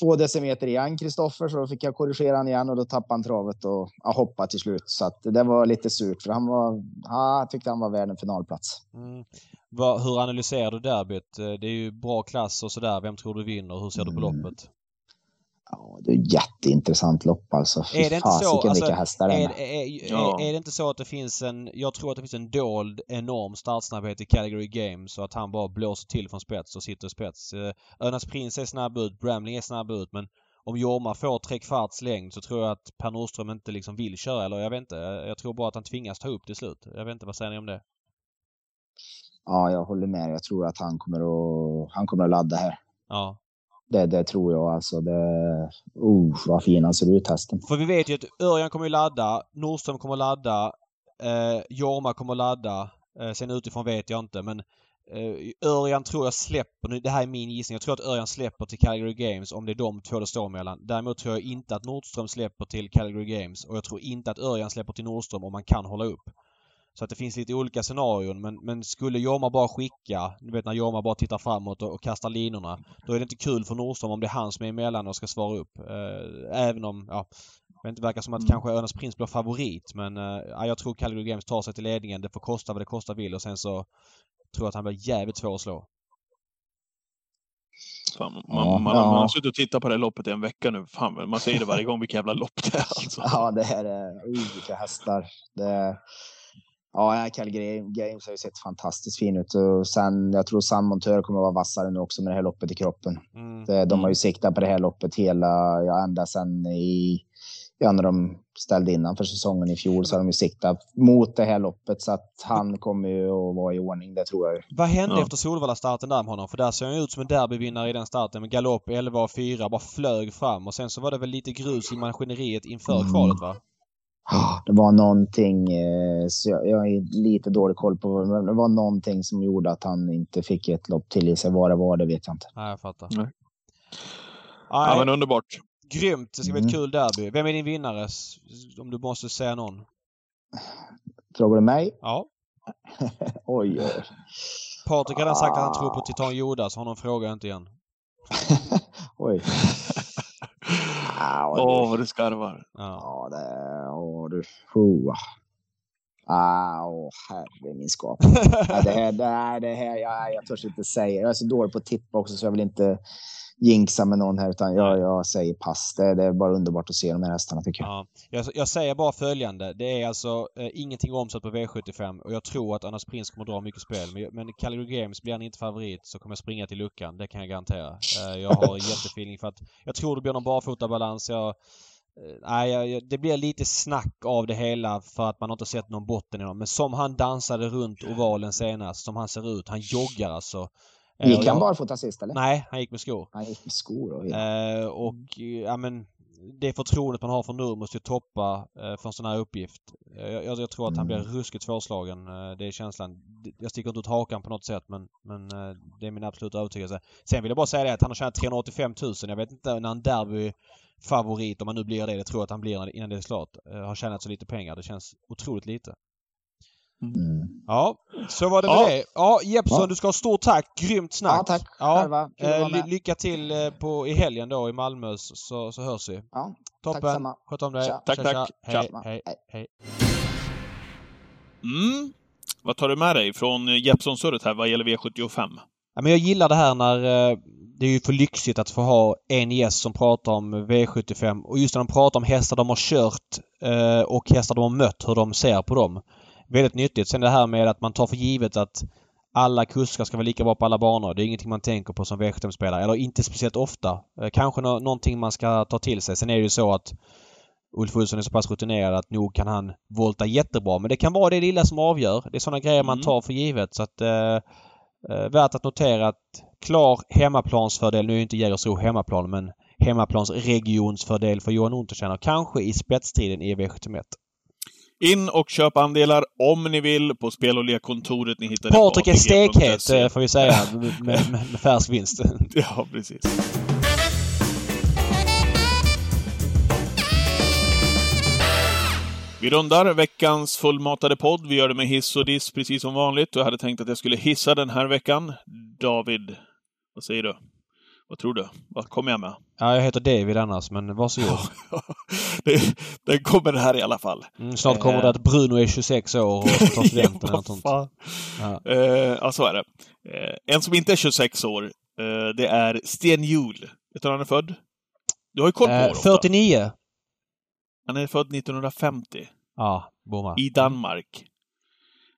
två decimeter igen, Kristoffer, så då fick jag korrigera han igen och då tappade han travet och ja, hoppade till slut. Så att det var lite surt, för han var, ja, jag tyckte han var värd en finalplats. Mm. Va, hur analyserar du derbyt? Det är ju bra klass och sådär. Vem tror du vinner? Hur ser du på mm. loppet? Ja, det är ett jätteintressant lopp alltså. Fy är det inte så? Alltså, hästar är, är, är, ja. är, det inte så att det finns en... Jag tror att det finns en dold enorm startsnabbhet i Category Games och att han bara blåser till från spets och sitter i spets. Eh, Önas Prins är snabb ut, Bramling är snabb ut men om Jorma får tre kvarts längd så tror jag att Per Nordström inte liksom vill köra eller jag vet inte. Jag tror bara att han tvingas ta upp till slut. Jag vet inte, vad säger ni om det? Ja, jag håller med. Jag tror att han kommer att, han kommer att ladda här. Ja. Det, det tror jag alltså. Det, uh, vad fin han ser ut hästen. För vi vet ju att Örjan kommer att ladda, Nordström kommer att ladda, eh, Jorma kommer att ladda. Eh, sen utifrån vet jag inte men eh, Örjan tror jag släpper, det här är min gissning, jag tror att Örjan släpper till Calgary Games om det är de två det står mellan. Däremot tror jag inte att Nordström släpper till Calgary Games och jag tror inte att Örjan släpper till Nordström om man kan hålla upp. Så att det finns lite olika scenarion men, men skulle Jorma bara skicka, du vet när Jorma bara tittar framåt och, och, kastar linorna. Då är det inte kul för Nordström om det är han som är emellan och ska svara upp. Eh, även om, ja, det inte verkar som att mm. kanske Örnas Prins blir favorit men eh, jag tror Calgary Games tar sig till ledningen. Det får kosta vad det kosta vill och sen så tror jag att han blir jävligt svår att slå. Fan, man, ja, man, ja. man, har suttit och tittat på det loppet i en vecka nu. Fan, man säger det varje gång vilka jävla lopp det är. Alltså. Ja, det här är vilka hästar. Det, Ja, Calgary Games har ju sett fantastiskt fin ut och sen jag tror Sam Montör kommer att vara vassare nu också med det här loppet i kroppen. Mm. De har ju mm. siktat på det här loppet hela, ja ända sen i, ja när de ställde innan för säsongen i fjol så har de ju siktat mot det här loppet så att han kommer ju att vara i ordning, det tror jag. Vad hände ja. efter Solvalla-starten där med honom? För där såg han ut som en derbyvinnare i den starten med galopp 11 och 4, bara flög fram och sen så var det väl lite grus i maskineriet inför mm. kvalet va? Det var någonting, eh, så jag, jag har lite dålig koll på men det var någonting som gjorde att han inte fick ett lopp till i sig. Vad det var, det vet jag inte. Nej, jag fattar. Nej. Ja, men underbart. Grymt! Det ska bli ett mm. kul derby. Vem är din vinnare? Om du måste säga någon. Frågar du mig? Ja. oj, oj. Patrik har redan sagt att han tror på ah. Titan Joda, så honom frågar jag inte igen. oj. Åh, oh, vad du skarvar. Ja, ja det... Åh, du. Oh. Ah, herre min skap. det här, det här, det här jag, jag törs inte säga. Jag är så dålig på att tippa också så jag vill inte jinxa med någon här utan jag, jag säger pass. Det, det, är bara underbart att se de här hästarna tycker jag. Ja, jag, jag säger bara följande. Det är alltså eh, ingenting omsatt på V75 och jag tror att Annas Prins kommer dra mycket spel. Men, men Calgary Games blir han inte favorit så kommer jag springa till luckan. Det kan jag garantera. Eh, jag har jättefeeling för att jag tror det blir någon barfotabalans. Jag, nej, det blir lite snack av det hela för att man inte sett någon botten i dem. Men som han dansade runt ovalen senast, som han ser ut. Han joggar alltså. Eh, gick han barfota sist eller? Nej, han gick med skor. Han gick med skor och, eh, och ja men det förtroendet man har för Nurmos till att toppa eh, för en sån här uppgift. Jag, jag, jag tror att han blir mm. ruskigt svårslagen. Eh, det är känslan. Jag sticker inte ut hakan på något sätt men, men eh, det är min absoluta övertygelse. Sen vill jag bara säga det att han har tjänat 385 000. Jag vet inte när en derby favorit, om man nu blir det, det tror jag att han blir innan det är klart, eh, har tjänat så lite pengar. Det känns otroligt lite. Mm. Ja, så var det med ja. det. Ja, Jeppsson, ja. du ska ha stort tack. Grymt snack. Ja, tack ja. Eh, lycka till eh, på, i helgen då i Malmö så, så hörs vi. Ja, Toppen. Sköt om dig. Tja. Tack, tja, tack. Hej, hej, hej. Mm. Vad tar du med dig från Jeppsson-surret här vad gäller V75? Ja, men jag gillar det här när det är ju för lyxigt att få ha en gäst som pratar om V75 och just när de pratar om hästar de har kört eh, och hästar de har mött, hur de ser på dem. Väldigt nyttigt. Sen det här med att man tar för givet att alla kuskar ska vara lika bra på alla banor. Det är ingenting man tänker på som V75-spelare. Eller inte speciellt ofta. Eh, kanske nå någonting man ska ta till sig. Sen är det ju så att Ulf Olsson är så pass rutinerad att nog kan han volta jättebra. Men det kan vara det lilla som avgör. Det är sådana grejer man mm. tar för givet. Så att eh, Eh, värt att notera att klar hemmaplansfördel, nu är inte Jägersro hemmaplan, men hemmaplansregionsfördel för Johan Untersteiner. Kanske i spetstriden i V71. In och köp andelar om ni vill på spel och lekkontoret. Ni hittar Patrik är stekhet eh, får vi säga med, med, med färsk vinst. ja, precis. Vi rundar veckans fullmatade podd. Vi gör det med hiss och diss precis som vanligt. Jag hade tänkt att jag skulle hissa den här veckan. David, vad säger du? Vad tror du? Vad kommer jag med? Ja, jag heter David annars, men varsågod. det, den kommer här i alla fall. Mm, snart kommer eh. det att Bruno är 26 år och tar studenten eller något sånt. Ja. Eh, ja, så är det. Eh, en som inte är 26 år, eh, det är Sten Hjul. Vet du när han är född? Du har ju koll på eh, 49. Han är född 1950. Ja, bomma. I Danmark.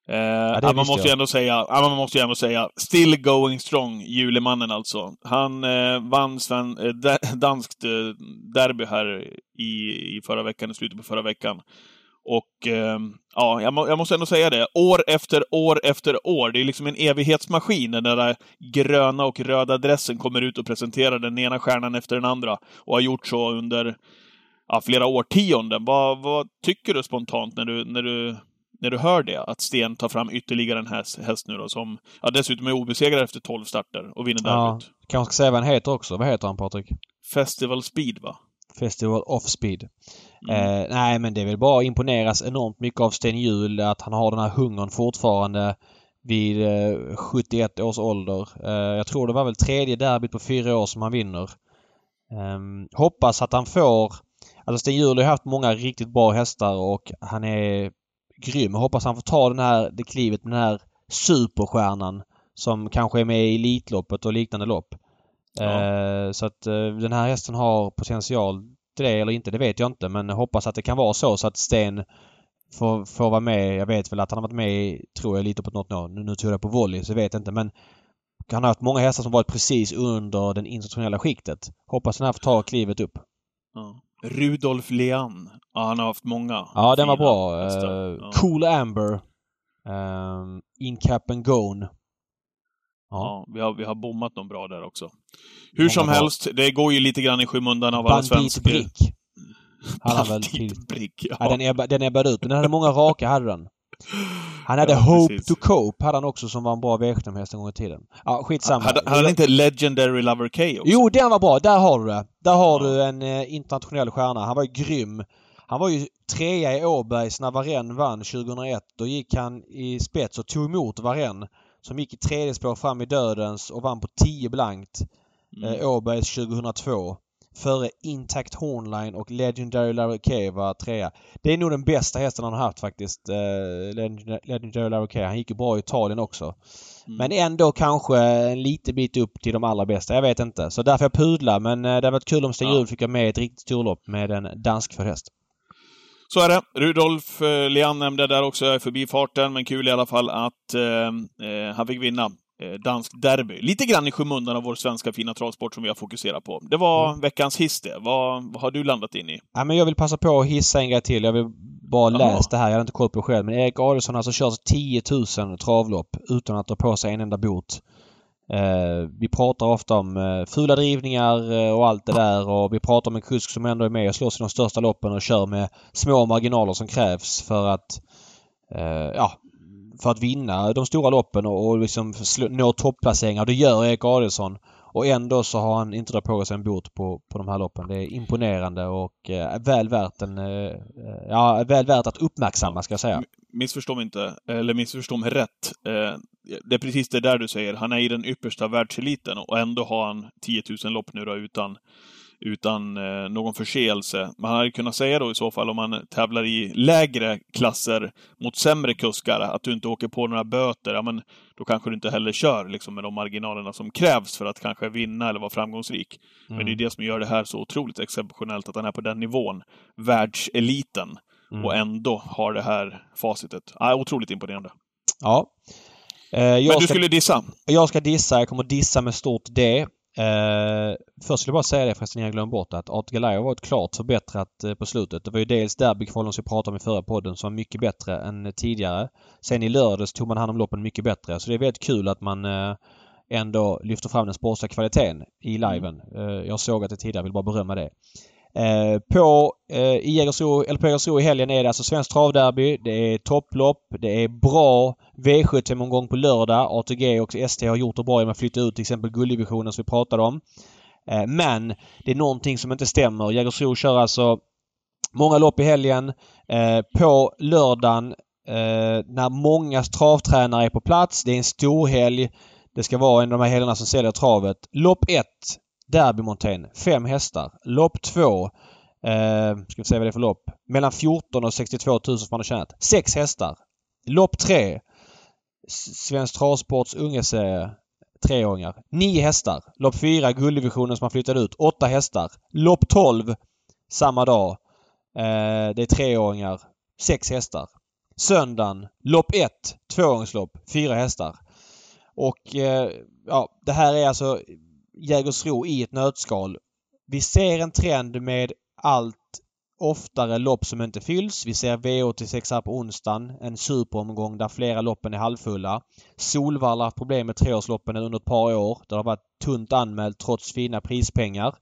Eh, ja, man måste ju ändå säga, man måste ju ändå säga, still going strong, Julemannen alltså. Han eh, vann sven, eh, danskt eh, derby här i, i förra veckan, i slutet på förra veckan. Och eh, ja, jag, må, jag, måste ändå säga det. År efter år efter år. Det är liksom en evighetsmaskin när den där gröna och röda dressen kommer ut och presenterar den ena stjärnan efter den andra. Och har gjort så under ja, flera årtionden. Vad, vad tycker du spontant när du, när, du, när du hör det? Att Sten tar fram ytterligare en häst, häst nu då som ja, dessutom är obesegrad efter 12 starter och vinner ja, derbyt. Kanske ska säga vad han heter också. Vad heter han Patrik? Festival Speed va? Festival of Speed. Mm. Eh, nej men det är väl bara att imponeras enormt mycket av Sten Hjul att han har den här hungern fortfarande vid eh, 71 års ålder. Eh, jag tror det var väl tredje derbyt på fyra år som han vinner. Ehm, hoppas att han får Alltså Sten Hjul har haft många riktigt bra hästar och han är grym. Jag hoppas han får ta den här, det klivet med den här superstjärnan som kanske är med i Elitloppet och liknande lopp. Ja. Eh, så att eh, den här hästen har potential till det eller inte, det vet jag inte. Men jag hoppas att det kan vara så så att Sten får, får vara med. Jag vet väl att han har varit med i, tror jag, Elitloppet något år. Nu, nu tog jag på volley så jag vet inte men han har haft många hästar som varit precis under det internationella skiktet. Hoppas den här får ta klivet upp. Ja. Rudolf Leann. Ja, han har haft många. Ja, den var bra. Uh, ja. Cool Amber. Um, In Cap and Gone. Ja, vi, har, vi har bommat dem bra där också. Hur många som bra. helst, det går ju lite grann i skymundan av alla svenskar. Brick. Han väl till... Brick, ja. ja den ebbade ut, men den hade många raka, hade den. Han hade ja, Hope precis. to Cope hade han också som var en bra V75-häst en gång i tiden. Ja, skitsamma. Hade, hade han inte Legendary Lover K också? Jo, den var bra. Där har du det. Där har ja. du en eh, internationell stjärna. Han var ju grym. Han var ju trea i Åbergs när Varenne vann 2001. Då gick han i spets och tog emot Varenne som gick i tredje spår fram i dödens och vann på 10 blankt. Mm. Eh, Åbergs 2002 före Intact Hornline och Legendary Larry var trea. Det är nog den bästa hästen han har haft faktiskt. Eh, Legendary Larry Han gick ju bra i Italien också. Mm. Men ändå kanske en liten bit upp till de allra bästa. Jag vet inte. Så därför jag pudlar. Men eh, det har varit kul om Stig ja. fick med ett riktigt storlopp med en dansk för häst. Så är det. Rudolf eh, Lian nämnde där också i förbifarten, men kul i alla fall att eh, eh han fick vinna dansk derby. Lite grann i skymundan av vår svenska fina travsport som vi har fokuserat på. Det var mm. veckans hiss det. Vad, vad, har du landat in i? Ja, men jag vill passa på att hissa en grej till. Jag vill bara läsa det här. Jag hade inte koll på det själv. Men Erik Adielsson har alltså kört 10 000 travlopp utan att dra på sig en enda bot. Eh, vi pratar ofta om eh, fula drivningar eh, och allt det där och vi pratar om en kusk som ändå är med och slåss i de största loppen och kör med små marginaler som krävs för att eh, ja, för att vinna de stora loppen och, och liksom nå topplaceringar. Det gör Erik Adielsson. Och ändå så har han inte dragit på sig en bot på, på de här loppen. Det är imponerande och eh, väl värt en... Eh, ja, väl värt att uppmärksamma ska jag säga. Missförstå mig inte, eller missförstå mig rätt. Eh, det är precis det där du säger. Han är i den yppersta världseliten och ändå har han 10 000 lopp nu då utan utan eh, någon förseelse. Man hade kunnat säga då i så fall om man tävlar i lägre klasser mot sämre kuskar, att du inte åker på några böter, ja men då kanske du inte heller kör liksom, med de marginalerna som krävs för att kanske vinna eller vara framgångsrik. Mm. Men det är mm. det som gör det här så otroligt exceptionellt, att han är på den nivån, världseliten, mm. och ändå har det här facitet. Ja, otroligt imponerande. Ja. Eh, Men du ska, skulle dissa? Jag ska dissa. Jag kommer dissa med stort D. Eh, först vill jag bara säga det förresten, jag glömde bort att Art Galay har varit klart förbättrat eh, på slutet. Det var ju dels derbykvalen som vi pratade om i förra podden som var mycket bättre än tidigare. Sen i lördags tog man hand om loppen mycket bättre. Så det är väldigt kul att man eh, ändå lyfter fram den sportsliga kvaliteten i liven. Mm. Eh, jag såg att det tidigare, vill bara berömma det. Eh, på, eh, i Jägersro, eller på Jägersro i helgen är det alltså Svenskt travderby. Det är topplopp. Det är bra V75-omgång på lördag. ATG och ST har gjort det bra genom att flytta ut till exempel gulddivisionen som vi pratade om. Eh, men det är någonting som inte stämmer. Jägersro kör alltså många lopp i helgen. Eh, på lördagen eh, när många travtränare är på plats. Det är en stor helg. Det ska vara en av de här helgerna som säljer travet. Lopp 1 Derbymontén, fem hästar. Lopp två, eh, ska vi se vad det är för lopp. Mellan 14 och 62 000 som man har tjänat. Sex hästar. Lopp tre, Svensk Travsports ungeserie. Treåringar. Nio hästar. Lopp fyra, gulddivisionen som har flyttade ut. Åtta hästar. Lopp 12, samma dag. Eh, det är treåringar. Sex hästar. Söndagen, lopp 1, tvååringslopp. Fyra hästar. Och eh, ja, det här är alltså Jägersro i ett nötskal. Vi ser en trend med allt oftare lopp som inte fylls. Vi ser V86 här på onsdagen. En superomgång där flera loppen är halvfulla. Solvalla har haft problem med treårsloppen under ett par år. Det har varit tunt anmält trots fina prispengar.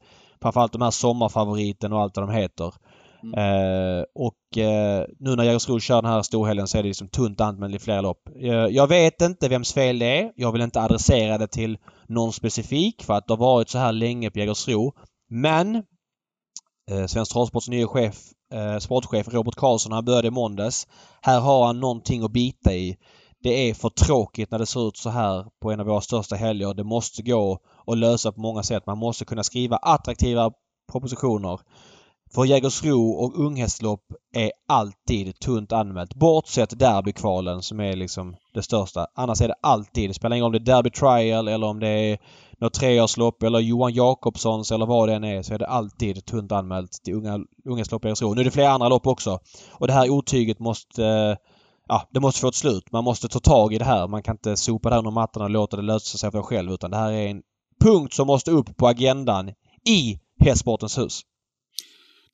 Framförallt de här sommarfavoriten och allt vad de heter. Mm. Eh, och eh, nu när Jägersro kör den här storhelgen så är det liksom tunt anmält i flera lopp. Eh, jag vet inte vems fel det är. Jag vill inte adressera det till någon specifik för att det har varit så här länge på Jägersro. Men eh, Svensk Travsports nya chef, eh, sportchef Robert Karlsson, han började i måndags. Här har han någonting att bita i. Det är för tråkigt när det ser ut så här på en av våra största helger. Det måste gå att lösa på många sätt. Man måste kunna skriva attraktiva propositioner. För Jägersro och unghästlopp är alltid tunt anmält. Bortsett derbykvalen som är liksom det största. Annars är det alltid. Det spelar ingen roll om det är Derby Trial eller om det är något treårslopp eller Johan Jakobssons eller vad det än är så är det alltid tunt anmält till unga, unghästlopp i Jägersro. Nu är det flera andra lopp också. Och det här otyget måste Ja, det måste få ett slut. Man måste ta tag i det här. Man kan inte sopa det här under mattan och låta det lösa sig för själv utan det här är en punkt som måste upp på agendan i Hästsportens hus.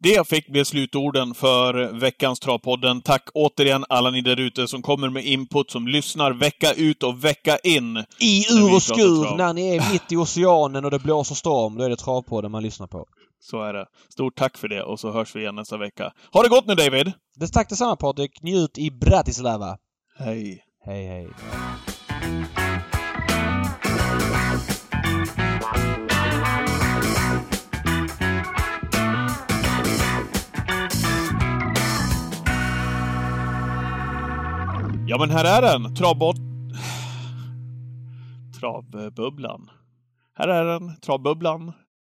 Det fick bli slutorden för veckans Travpodden. Tack återigen alla ni där ute som kommer med input, som lyssnar vecka ut och vecka in. I ur och skur, när ni är mitt i oceanen och det blåser storm, då är det Travpodden man lyssnar på. Så är det. Stort tack för det och så hörs vi igen nästa vecka. Ha det gott nu David! Det tack detsamma Patrik. Njut i Bratislava! Hej. Hej, hej. Ja men här är den! Travbot... Travbubblan. Här är den, Travbubblan.